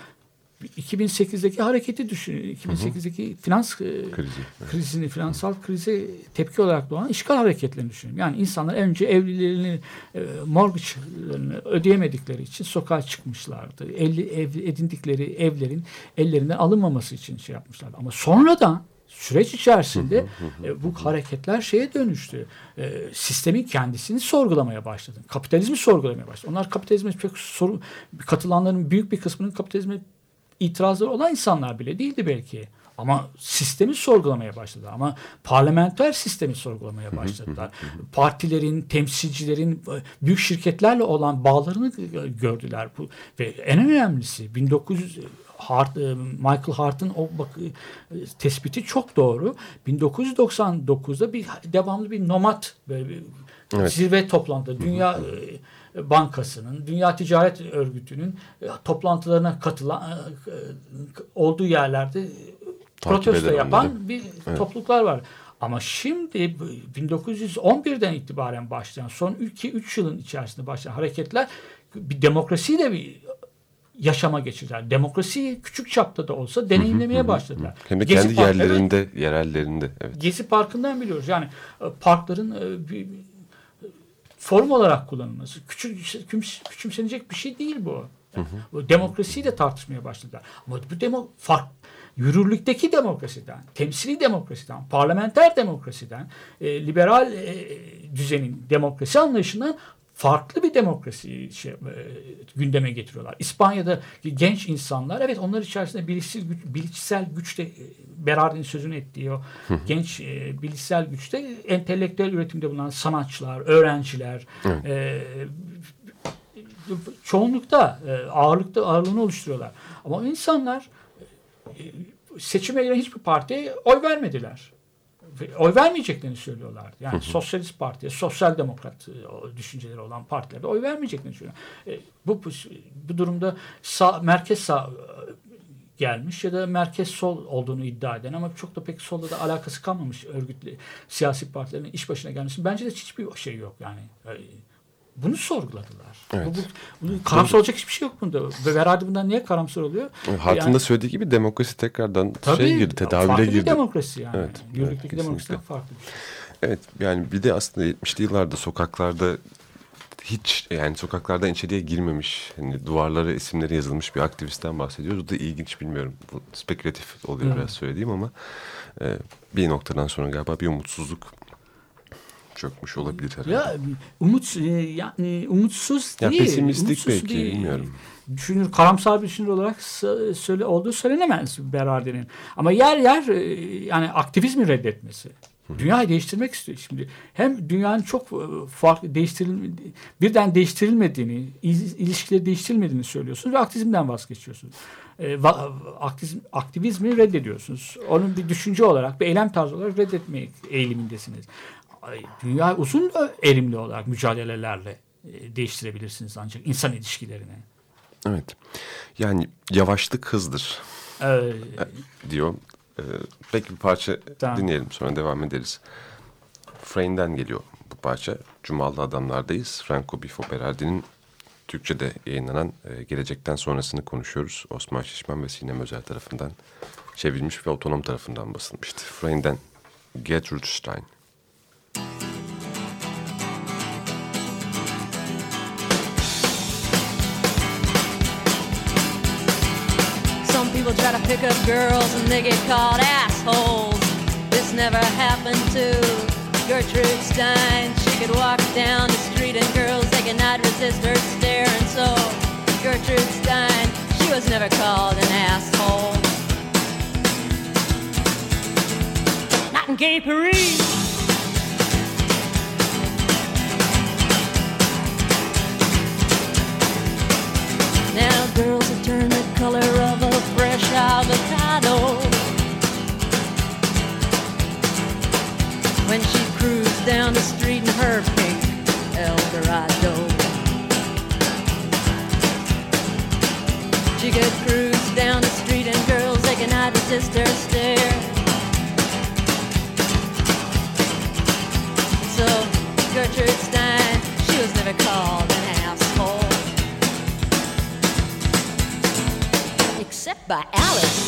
2008'deki hareketi düşün. 2008'deki finans e, Krizi, krizini, finansal krize tepki olarak doğan işgal hareketlerini düşünün. Yani insanlar önce evlilerini, e, mortgage'larını ödeyemedikleri için sokağa çıkmışlardı. Evli, ev, edindikleri evlerin ellerinden alınmaması için şey yapmışlardı. Ama sonradan süreç içerisinde e, bu hareketler şeye dönüştü. E, sistemin kendisini sorgulamaya başladı. Kapitalizmi sorgulamaya başladı. Onlar kapitalizme pek soru, katılanların büyük bir kısmının kapitalizme itirazları olan insanlar bile değildi belki. Ama sistemi sorgulamaya başladı. Ama parlamenter sistemi sorgulamaya başladılar. Partilerin, temsilcilerin, büyük şirketlerle olan bağlarını gördüler. Ve en önemlisi 1900 Hart, e, Michael Hart'ın o bak, e, tespiti çok doğru. 1999'da bir devamlı bir nomad böyle bir Evet. zirve toplantısı. Dünya e, Bankası'nın, Dünya Ticaret Örgütü'nün e, toplantılarına katılan e, e, olduğu yerlerde protesto eden yapan onları. bir topluluklar var. Ama şimdi bu 1911'den itibaren başlayan son 2-3 yılın içerisinde başlayan hareketler bir demokrasiyi de bir yaşama geçirdiler. Demokrasiyi küçük çapta da olsa deneyimlemeye başladılar. Hem de Gezi kendi parkları- yerlerinde, yerellerinde. Evet. Gezi Parkı'ndan biliyoruz. Yani e, parkların e, bir, form olarak kullanılması. Küçük, küçüm- küçümsenecek bir şey değil bu. Yani bu demokrasiyi de tartışmaya başladılar. Ama bu demo, fark, yürürlükteki demokrasiden, temsili demokrasiden, parlamenter demokrasiden, e, liberal e, düzenin demokrasi anlayışından farklı bir demokrasi şey, e, gündeme getiriyorlar. İspanya'da genç insanlar evet onlar içerisinde bilişsel güç, bilişsel güçte e, Berardin sözünü ettiği o genç e, bilişsel güçte entelektüel üretimde bulunan sanatçılar, öğrenciler e, çoğunlukta e, ağırlıkta ağırlığını oluşturuyorlar. Ama o insanlar e, seçime giren hiçbir partiye oy vermediler. Oy vermeyeceklerini söylüyorlardı. Yani Sosyalist Parti'ye, Sosyal Demokrat e, düşünceleri olan partilerde oy vermeyeceklerini söylüyorlar. E, bu, bu, bu durumda sağ, merkez sağ e, gelmiş ya da merkez sol olduğunu iddia eden ama çok da pek solda da alakası kalmamış örgütlü siyasi partilerin iş başına gelmesi. Bence de hiçbir şey yok yani. E, Bunu sorguladılar. Evet. Bu, bu, bunu karamsar olacak hiçbir şey yok bunda. Ve Veradi bundan niye karamsar oluyor? Halkın Yani- da söylediği gibi demokrasi tekrardan Tabii, şey girdi, tedavüle farklı girdi. demokrasi yani. Evet, Yürürlükteki evet, demokrasiden farklı bir şey. Evet yani bir de aslında 70'li yıllarda sokaklarda hiç yani sokaklardan içeriye girmemiş hani duvarlara isimleri yazılmış bir aktivistten bahsediyoruz. O da ilginç bilmiyorum. Bu spekülatif oluyor biraz söylediğim ama e, bir noktadan sonra galiba bir umutsuzluk çökmüş olabilir herhalde. Ya umut e, yani umutsuz Ya değil. pesimistik umutsuz belki, değil. bilmiyorum. Düşünür, karamsar bir düşünür olarak sö- söyle olduğu söylenemez Berardi'nin. Ama yer yer e, yani aktivizmi reddetmesi. Dünyayı değiştirmek istiyor şimdi. Hem dünyanın çok e, farklı değiştiril birden değiştirilmediğini, il- ilişkileri değiştirilmediğini söylüyorsunuz ve aktivizmden vazgeçiyorsunuz. E, va- aktivizm, aktivizmi reddediyorsunuz. Onun bir düşünce olarak, bir eylem tarzı olarak reddetmek eğilimindesiniz. Dünya uzun erimli olarak mücadelelerle e, değiştirebilirsiniz ancak insan ilişkilerini. Evet. Yani yavaşlık hızdır Ee, diyor. Ee, peki bir parça Tamam. dinleyelim sonra devam ederiz. Frame'den geliyor bu parça. Cumalı Adamlar'dayız. Franco Bifo Berardi'nin Türkçe'de yayınlanan e, Gelecekten Sonrasını konuşuyoruz. Osman Şişman ve Sinem Özel tarafından çevrilmiş ve otonom tarafından basılmıştı. Frame'den Gertrude Stein. People try to pick up girls and they get called assholes. This never happened to Gertrude Stein. She could walk down the street and girls they could not resist her stare. And so Gertrude Stein, she was never called an asshole. Not in gay Paris. Now girls have turned the color of a fresh avocado. When she cruised down the street in her pink Eldorado. She could cruise down the street and girls they cannot resist her stare. So Gertrude Stein, she was never called by Alice.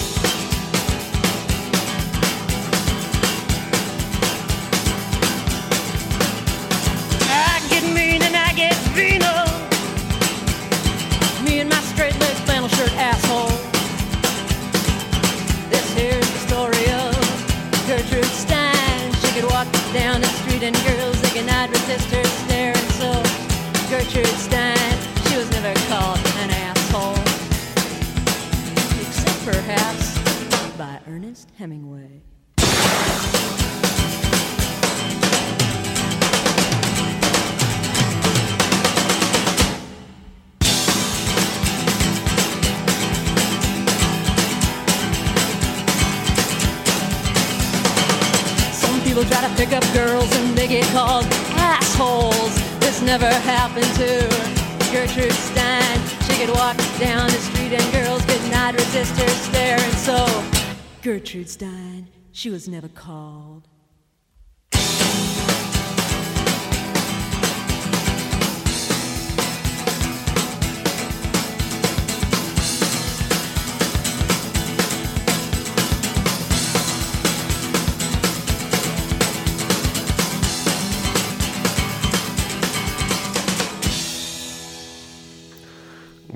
Gertrude's dying, she was never called.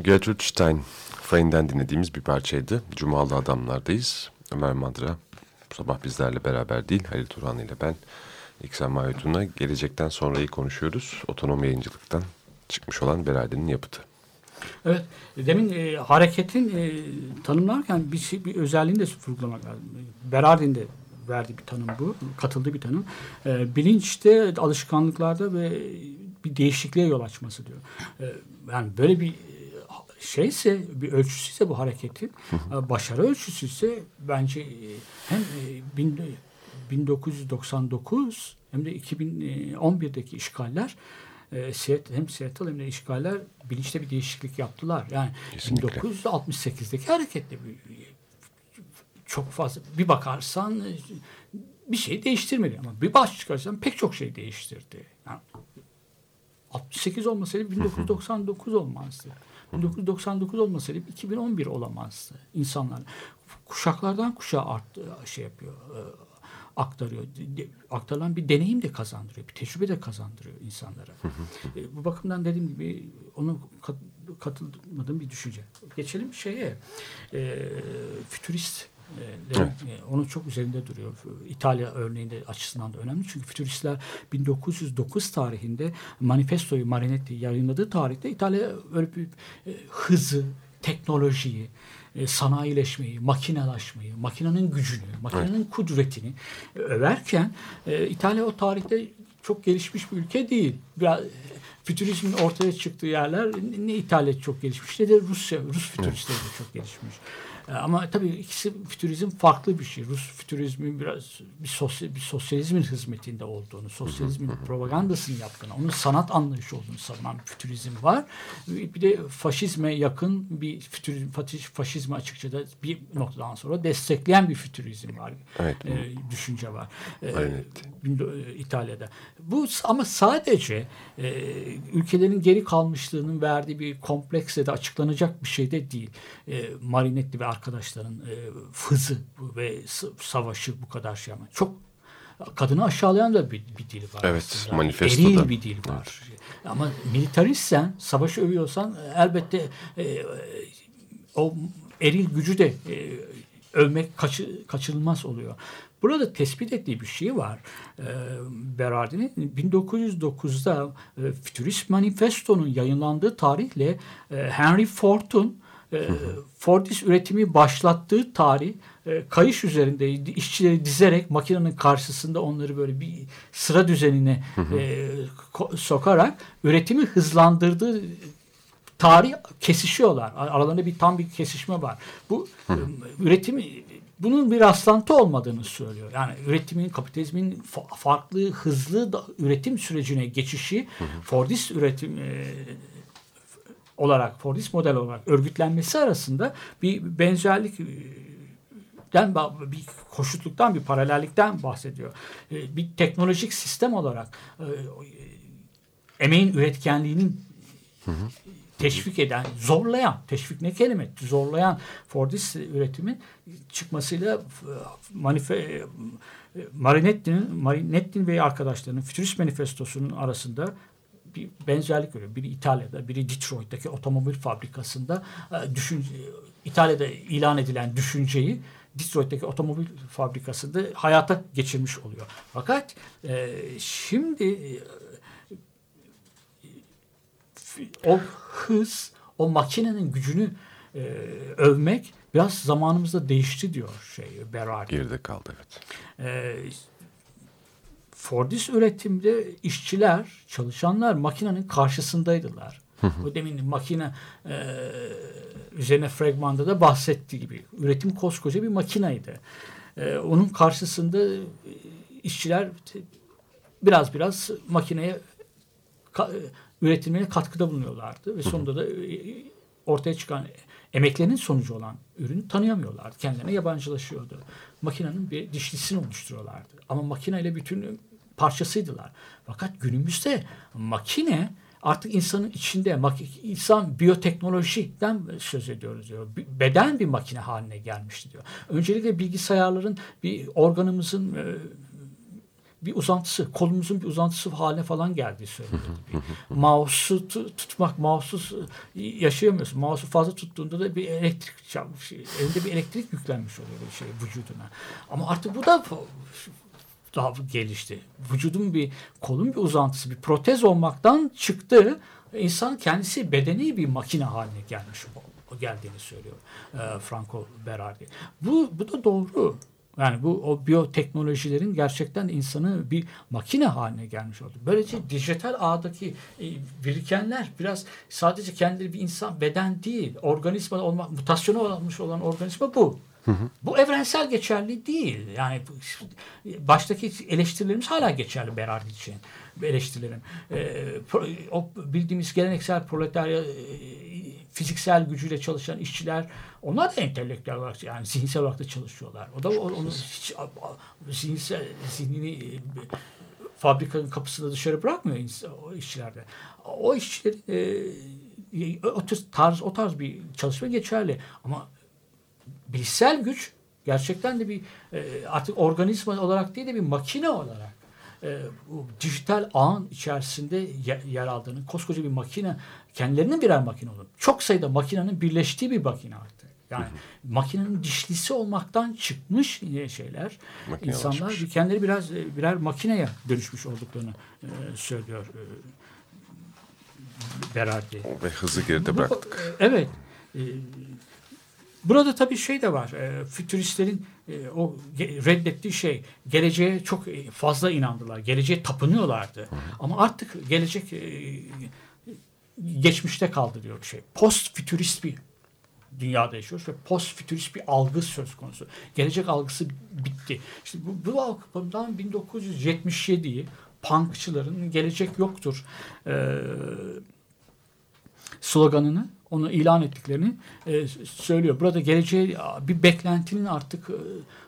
Gertrude Stein, Frame'den dinlediğimiz bir parçaydı. Cumalı Adamlar'dayız. Ömer Madra bu sabah bizlerle beraber değil, Halil Turhan ile ben. İksan Mahut'una gelecekten sonrayı konuşuyoruz. Otonom yayıncılıktan çıkmış olan Berardi'nin yapıtı. Evet, demin e, hareketin e, tanımlarken bir, şey, bir özelliğini de vurgulamak lazım. Berardin de verdiği bir tanım bu, katıldığı bir tanım. E, bilinçte, alışkanlıklarda ve bir değişikliğe yol açması diyor. E, yani böyle bir şeyse, bir ölçüsü ise bu hareketin, e, başarı ölçüsü ise bence e, hem e, bin, 1999 hem de 2011'deki işgaller e, hem Seattle hem de işgaller bilinçte bir değişiklik yaptılar. Yani Kesinlikle. 1968'deki hareketle çok fazla bir bakarsan e, bir şey değiştirmedi ama bir baş çıkarsan pek çok şey değiştirdi. Yani 68 olmasaydı 1999 olmazdı. 1999 olmasaydı 2011 olamazdı insanlar. Kuşaklardan kuşağa arttı, şey yapıyor, e, aktarıyor. Aktarılan bir deneyim de kazandırıyor, bir tecrübe de kazandırıyor insanlara. E, bu bakımdan dediğim gibi onu kat, katılmadığım bir düşünce. Geçelim şeye, e, fütürist e, demek, e, onun çok üzerinde duruyor. İtalya örneğinde açısından da önemli. Çünkü fütüristler 1909 tarihinde Manifesto'yu Marinetti yayınladığı tarihte İtalya öyle bir e, hızı, teknolojiyi, e, sanayileşmeyi, makinelaşmayı, makinenin gücünü, makinenin kudretini e, överken İtalya o tarihte çok gelişmiş bir ülke değil. Biraz fütürizmin ortaya çıktığı yerler ne İtalya çok gelişmiş ne de Rusya, Rus fütüristleri de çok gelişmiş. E, Ama tabii ikisi fütürizm farklı bir şey. Rus fütürizmin biraz bir, sosyal, bir sosyalizmin hizmetinde olduğunu, sosyalizmin propagandasını yaptığını, onun sanat anlayışı olduğunu savunan bir fütürizm var. Bir de faşizme yakın bir fütürizm, faşiz- faşizmi açıkça da bir noktadan sonra destekleyen bir fütürizm var. Evet. E, düşünce var. E, e, İtalya'da. Bu ama sadece e, ülkelerin geri kalmışlığının verdiği bir kompleksle de açıklanacak bir şey de değil. E, Marinetti ve arkadaşların e, fızı ve savaşı bu kadar şey ama çok kadını aşağılayan da bir, bir dil var. Evet, aslında. manifestoda. Eril bir dil var. Ama militaristsen, savaşı övüyorsan e, elbette e, o eril gücü de e, övmek kaçı, kaçınılmaz oluyor. Burada tespit ettiği bir şey var. E, Berardi'nin 1909'da e, Futurist Manifesto'nun yayınlandığı tarihle e, Henry Ford'un e, Fordist üretimi başlattığı tarih e, kayış üzerindeydi. İşçileri dizerek makinenin karşısında onları böyle bir sıra düzenine e, sokarak üretimi hızlandırdığı tarih kesişiyorlar. Ar- Aralarında bir tam bir kesişme var. Bu üretimi bunun bir rastlantı olmadığını söylüyor. Yani üretimin, kapitalizmin fa- farklı, hızlı da, üretim sürecine geçişi Fordist üretim e, olarak, Fordist model olarak örgütlenmesi arasında bir benzerlik den bir koşutluktan bir paralellikten bahsediyor. E, Bir teknolojik sistem olarak e, emeğin üretkenliğinin teşvik eden, zorlayan, teşvik ne kelime, zorlayan Fordist üretimin çıkmasıyla e, manife, e, Marinetti'nin, Marinetti'nin ve arkadaşlarının Futurist Manifestosu'nun arasında bir benzerlik görüyor. Biri İtalya'da, biri Detroit'teki otomobil fabrikasında e, düşün, İtalya'da ilan edilen düşünceyi Detroit'teki otomobil fabrikasında hayata geçirmiş oluyor. Fakat e, şimdi e, o hız, o makinenin gücünü e, övmek biraz zamanımızda değişti diyor şey Berardi. Geride kaldı evet. E, Fordist üretimde işçiler, çalışanlar makinenin karşısındaydılar. O demin makine e, üzerine fragmanda da bahsettiği gibi üretim koskoca bir makinaydı. E, onun karşısında e, işçiler biraz biraz makineye ka- e, üretilmeye katkıda bulunuyorlardı ve sonunda da e, ortaya çıkan emeklerinin sonucu olan ürünü tanıyamıyorlardı. Kendilerine yabancılaşıyordu. Makinenin bir dişlisini oluşturuyorlardı. Ama makineyle bütün parçasıydılar. Fakat günümüzde makine artık insanın içinde insan biyoteknolojiden söz ediyoruz diyor. Beden bir makine haline gelmişti diyor. Öncelikle bilgisayarların bir organımızın e, bir uzantısı, kolumuzun bir uzantısı haline falan geldiği söyleniyor. Mouse'u tu- tutmak, mouse'suz yaşayamıyorsun. Mouse'u fazla tuttuğunda da bir elektrik çarpmış, elinde bir elektrik yüklenmiş oluyor bir şey vücuduna. Ama artık bu da daha gelişti. Vücudun bir kolun bir uzantısı, bir protez olmaktan çıktı. İnsan kendisi bedeni bir makine haline gelmiş o geldiğini söylüyor e, Franco Berardi. Bu bu da doğru. Yani bu o biyoteknolojilerin gerçekten insanı bir makine haline gelmiş oldu. Böylece dijital ağdaki e, birikenler biraz sadece kendileri bir insan beden değil, organizma olmak, mutasyonu olmuş olan organizma bu. Bu evrensel geçerli değil. Yani baştaki eleştirilerimiz hala geçerli Berardi için. Eleştirilerim. E, pro- o bildiğimiz geleneksel proletarya e, fiziksel gücüyle çalışan işçiler onlar da entelektüel olarak yani zihinsel olarak da çalışıyorlar. O da o- onu hiç zihinsel zihnini e, fabrikanın kapısında dışarı bırakmıyor o işçilerde. O işçilerin e, o tarz o tarz bir çalışma geçerli ama bilişsel güç gerçekten de bir e, artık organizma olarak değil de bir makine olarak e, bu dijital ağın içerisinde ye- yer aldığını koskoca bir makine kendilerinin birer makine olur. Çok sayıda makinenin birleştiği bir makine artık. Yani makinenin dişlisi olmaktan çıkmış e, şeyler. Makinelaşmış. insanlar bir- kendileri biraz birer makineye dönüşmüş olduklarını e, söylüyor e, Berardi. Ve hızı geride Bu- bıraktık. Evet. Ee, Burada tabii şey de var. E, fütüristlerin e, o reddettiği şey geleceğe çok e, fazla inandılar. Geleceğe tapınıyorlardı. Ama artık gelecek e, geçmişte kaldı diyor şey. Post fütürist bir dünyada yaşıyoruz ve post fütürist bir algı söz konusu. Gelecek algısı bitti. İşte bu, bu algı bundan 1977'yi punkçıların gelecek yoktur e, sloganını onu ilan ettiklerini e, söylüyor. Burada geleceğe bir beklentinin artık e,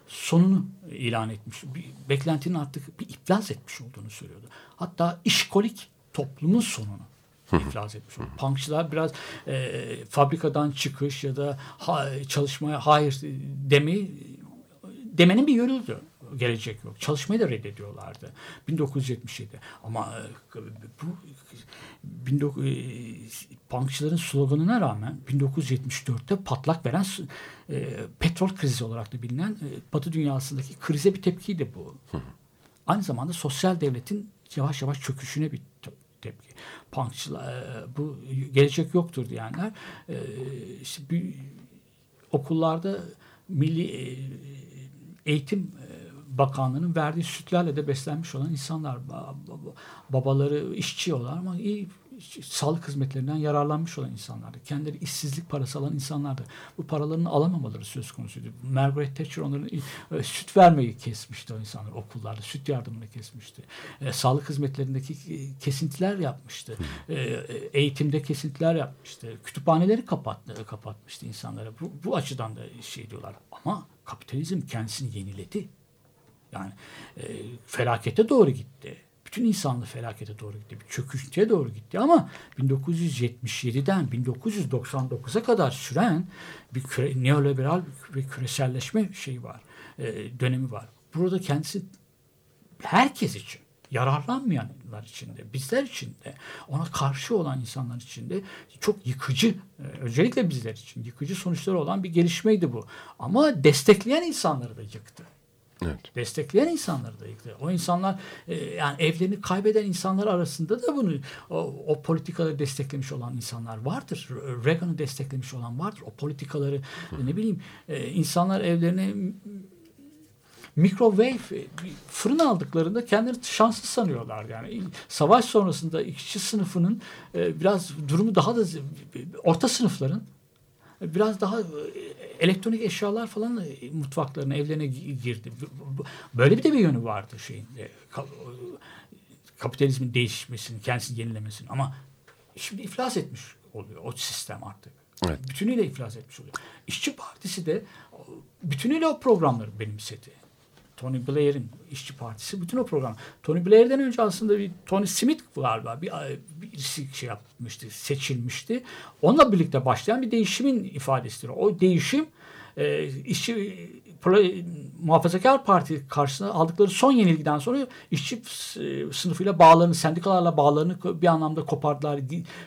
sonunu ilan etmiş. Bir beklentinin artık bir iflas etmiş olduğunu söylüyordu. Hatta işkolik toplumun sonunu iflas etmiş oldu. Punkçılar biraz e, fabrikadan çıkış ya da ha, çalışmaya hayır demeyi demenin bir yoluydu. Gelecek yok. Çalışmayı da reddediyorlardı. 1977. Ama e, bu 19, e, punkçıların sloganına rağmen 1974'te patlak veren e, petrol krizi olarak da bilinen e, Batı dünyasındaki krize bir tepkiydi bu. Aynı zamanda sosyal devletin yavaş yavaş çöküşüne bir te- tepki. Punkçılar e, bu gelecek yoktur diyenler e, işte bir, okullarda milli e, eğitim bakanlığının verdiği sütlerle de beslenmiş olan insanlar Ba- ba- babaları işçi olan ama iyi sağlık hizmetlerinden yararlanmış olan insanlardı. Kendileri işsizlik parası alan insanlardı. Bu paralarını alamamaları söz konusuydu. Margaret Thatcher onların e, süt vermeyi kesmişti o insanlar okullarda. Süt yardımını kesmişti. E, sağlık hizmetlerindeki e, kesintiler yapmıştı. E, eğitimde kesintiler yapmıştı. Kütüphaneleri kapattı, kapatmıştı insanlara. Bu, bu açıdan da şey diyorlar. Ama kapitalizm kendisini yeniledi. Yani e, felakete doğru gitti. Bütün insanlık felakete doğru gitti. Bir çöküşteye doğru gitti ama 1977'den 1999'a kadar süren bir küre, neoliberal bir küreselleşme şeyi var. e, dönemi var. Burada kendisi herkes için yararlanmayanlar için de bizler için de ona karşı olan insanlar için de çok yıkıcı e, özellikle bizler için yıkıcı sonuçları olan bir gelişmeydi bu. Ama destekleyen insanları da yıktı Evet. destekleyen insanları da yıktı. O insanlar e, yani evlerini kaybeden insanlar arasında da bunu o, o politikaları desteklemiş olan insanlar vardır. Re- Reagan'ı desteklemiş olan vardır. O politikaları e, ne bileyim e, insanlar evlerine m- mikrowave e, fırın aldıklarında kendileri şanslı sanıyorlar yani. Savaş sonrasında işçi sınıfının e, biraz durumu daha da orta sınıfların biraz daha e, elektronik eşyalar falan e, mutfaklarına, evlerine gi- girdi. Böyle bir de bir yönü vardı şeyin. e, ka- Kapitalizmin değişmesinin, kendisini yenilemesinin. Ama şimdi iflas etmiş oluyor o sistem artık. Evet. Bütünüyle iflas etmiş oluyor. İşçi Partisi de bütünüyle o programları benimsedi. Tony Blair'in İşçi Partisi bütün o program. Tony Blair'den önce aslında bir Tony Smith galiba bir birisi şey yapmıştı, seçilmişti. Onunla birlikte başlayan bir değişimin ifadesidir. O değişim e, işçi pro- muhafazakar parti karşısında aldıkları son yenilgiden sonra işçi e, sınıfıyla bağlarını, sendikalarla bağlarını bir anlamda kopardılar.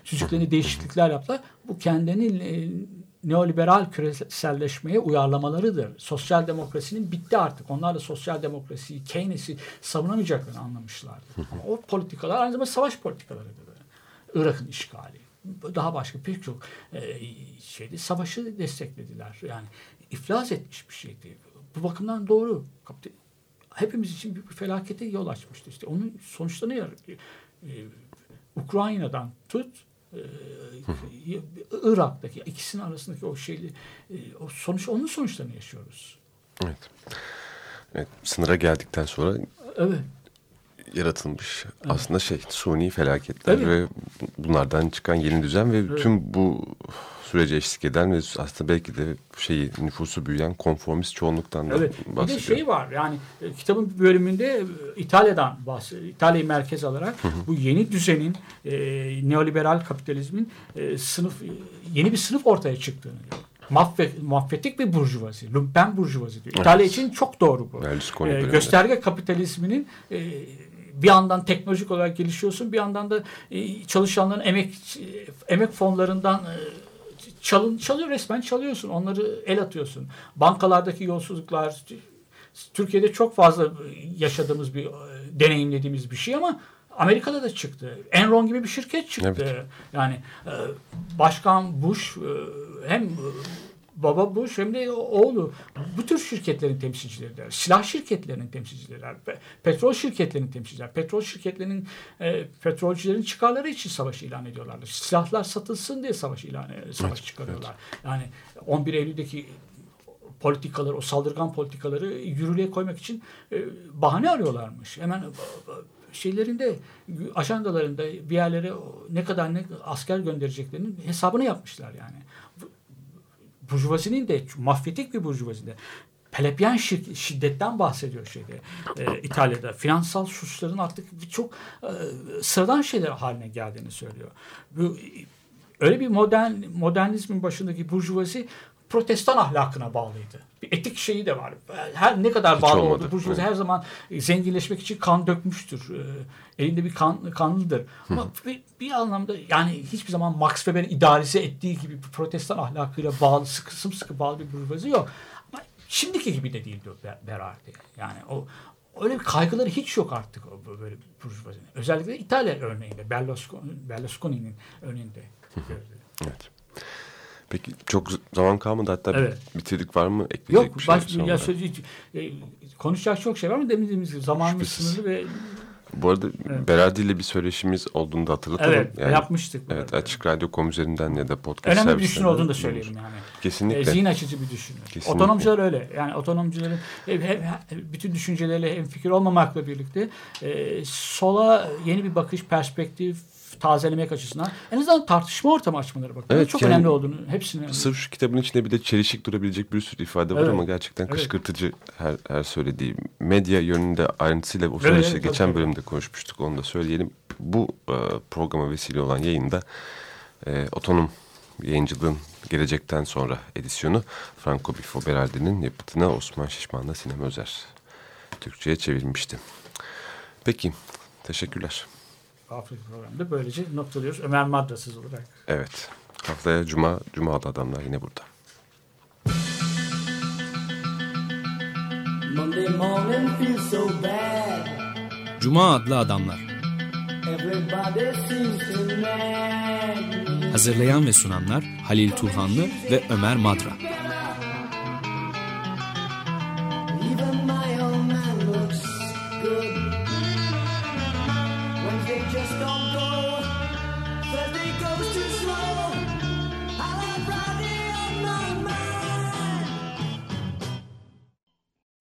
Süzüklerini değişiklikler yaptılar. Bu kendini e, neoliberal küreselleşmeye uyarlamalarıdır. Sosyal demokrasinin bitti artık. Onlar da sosyal demokrasiyi, Keynes'i savunamayacaklarını anlamışlardı. Ama o politikalar aynı zamanda savaş politikalarıydı. Irak'ın işgali. Daha başka pek çok e, şeydi. Savaşı desteklediler. Yani iflas etmiş bir şeydi. Bu bakımdan doğru. Hepimiz için büyük bir felakete yol açmıştı. İşte onun sonuçlarını e, Ukrayna'dan tut Irak'taki ikisinin arasındaki o şeyli e, o sonuç onun sonuçlarını yaşıyoruz. Evet. Evet, sınıra geldikten sonra Evet. Yaratılmış aslında şey suni felaketler Tabii. ve bunlardan çıkan yeni düzen ve tüm bu sürece eşlik eden ve aslında belki de şeyi nüfusu büyüyen konformist çoğunluktan da Evet. Bir de bahsediyor. şey var yani e, kitabın bir bölümünde e, İtalya'dan bahsediyor. İtalya'yı merkez alarak bu yeni düzenin e, neoliberal kapitalizmin e, sınıf e, yeni bir sınıf ortaya çıktığını diyor. Mahvet, mahvettik bir burjuvazi, lumpen burjuvazi diyor. İtalya için çok doğru bu. E, döneminde. gösterge kapitalizminin e, bir yandan teknolojik olarak gelişiyorsun, bir yandan da e, çalışanların emek emek fonlarından e, çalın, çalıyor resmen çalıyorsun. Onları el atıyorsun. Bankalardaki yolsuzluklar Türkiye'de çok fazla yaşadığımız bir e, deneyimlediğimiz bir şey ama Amerika'da da çıktı. Enron gibi bir şirket çıktı. Evet. Yani Başkan Bush hem baba hem de oğlu bu tür şirketlerin temsilcileridir. Silah şirketlerinin temsilcileridir. Pe- Petrol şirketlerinin temsilciler. Petrol şirketlerinin e, petrolcülerin çıkarları için savaş ilan ediyorlardı. Silahlar satılsın diye savaş ilan e, savaş çıkarıyorlar. Yani 11 Eylül'deki politikaları, o saldırgan politikaları yürürlüğe koymak için e, bahane arıyorlarmış. Hemen e, şeylerinde, ajandalarında bir yerlere ne kadar ne asker göndereceklerinin hesabını yapmışlar yani. Bu- Burjuvazinin de mafyatik bir burjuvazide Pelepian şir- şiddetten bahsediyor şeyde e, İtalya'da. Finansal suçların artık çok e, sıradan şeyler haline geldiğini söylüyor. Bu öyle bir modern modernizmin başındaki burjuvazi protestan ahlakına bağlıydı. Bir etik şeyi de var. Her ne kadar Hiç bağlı olmadı. oldu. Burjuvazi her zaman zenginleşmek için kan dökmüştür. Ee, elinde bir kan kanlıdır. Ama bir, bir anlamda yani hiçbir zaman Max Weber'in idealize ettiği gibi bir protestan ahlakıyla bağlı, sıkı sımsıkı bağlı bir burjuvazi yok. Ama şimdiki gibi de değil diyor Ber- Berardi. Yani o öyle bir kaygıları hiç yok artık o böyle burjuvazinin. Özellikle İtalya örneğinde, Berlusconi, Berlusconi'nin örneğinde. Evet. Peki çok zaman kalmadı hatta Evet. bitirdik var mı ekleyecek Yok, bir şey? baş, ya söyleyecek, e, konuşacak çok şey var ama dediğimiz gibi zamanımız sınırlı ve Bu arada Evet. Berardi ile bir söyleşimiz olduğunu da hatırlatalım. evet yapmıştık. bu Evet arada. açık radyo.com üzerinden ya da podcast Önemli bir düşünür olduğunu da söyleyelim yani. Kesinlikle. E, zihin açıcı bir düşünür. Kesinlikle. Otonomcular öyle. Yani otonomcuların hem- hem- bütün düşünceleriyle hem fikir olmamakla birlikte e, sola yeni bir bakış, perspektif tazelemek açısından en azından tartışma ortamı açmaları bakın. Evet, çok yani- önemli olduğunu hepsinin önemli. Sırf şu kitabın içinde bir de çelişik durabilecek bir sürü ifade var Evet. ama gerçekten Evet. kışkırtıcı her, her söylediği. Medya yönünde ayrıntısıyla o evet, geçen tabii. bölümde konuşmuştuk onu da söyleyelim. Bu e, programa vesile olan yayında e, otonom yayıncılığın gelecekten sonra edisyonu Franco Bifo Berardi'nin yapıtına Osman Şişman'la Sinem Özer Türkçe'ye çevirmişti. Peki teşekkürler. Afrika programında böylece noktalıyoruz. Ömer Madrasız olarak. Evet haftaya Cuma, Cuma'da adamlar yine burada. Monday morning feels so bad. Cuma adlı adamlar. Hazırlayan ve sunanlar Halil Turhanlı ve Ömer Madra.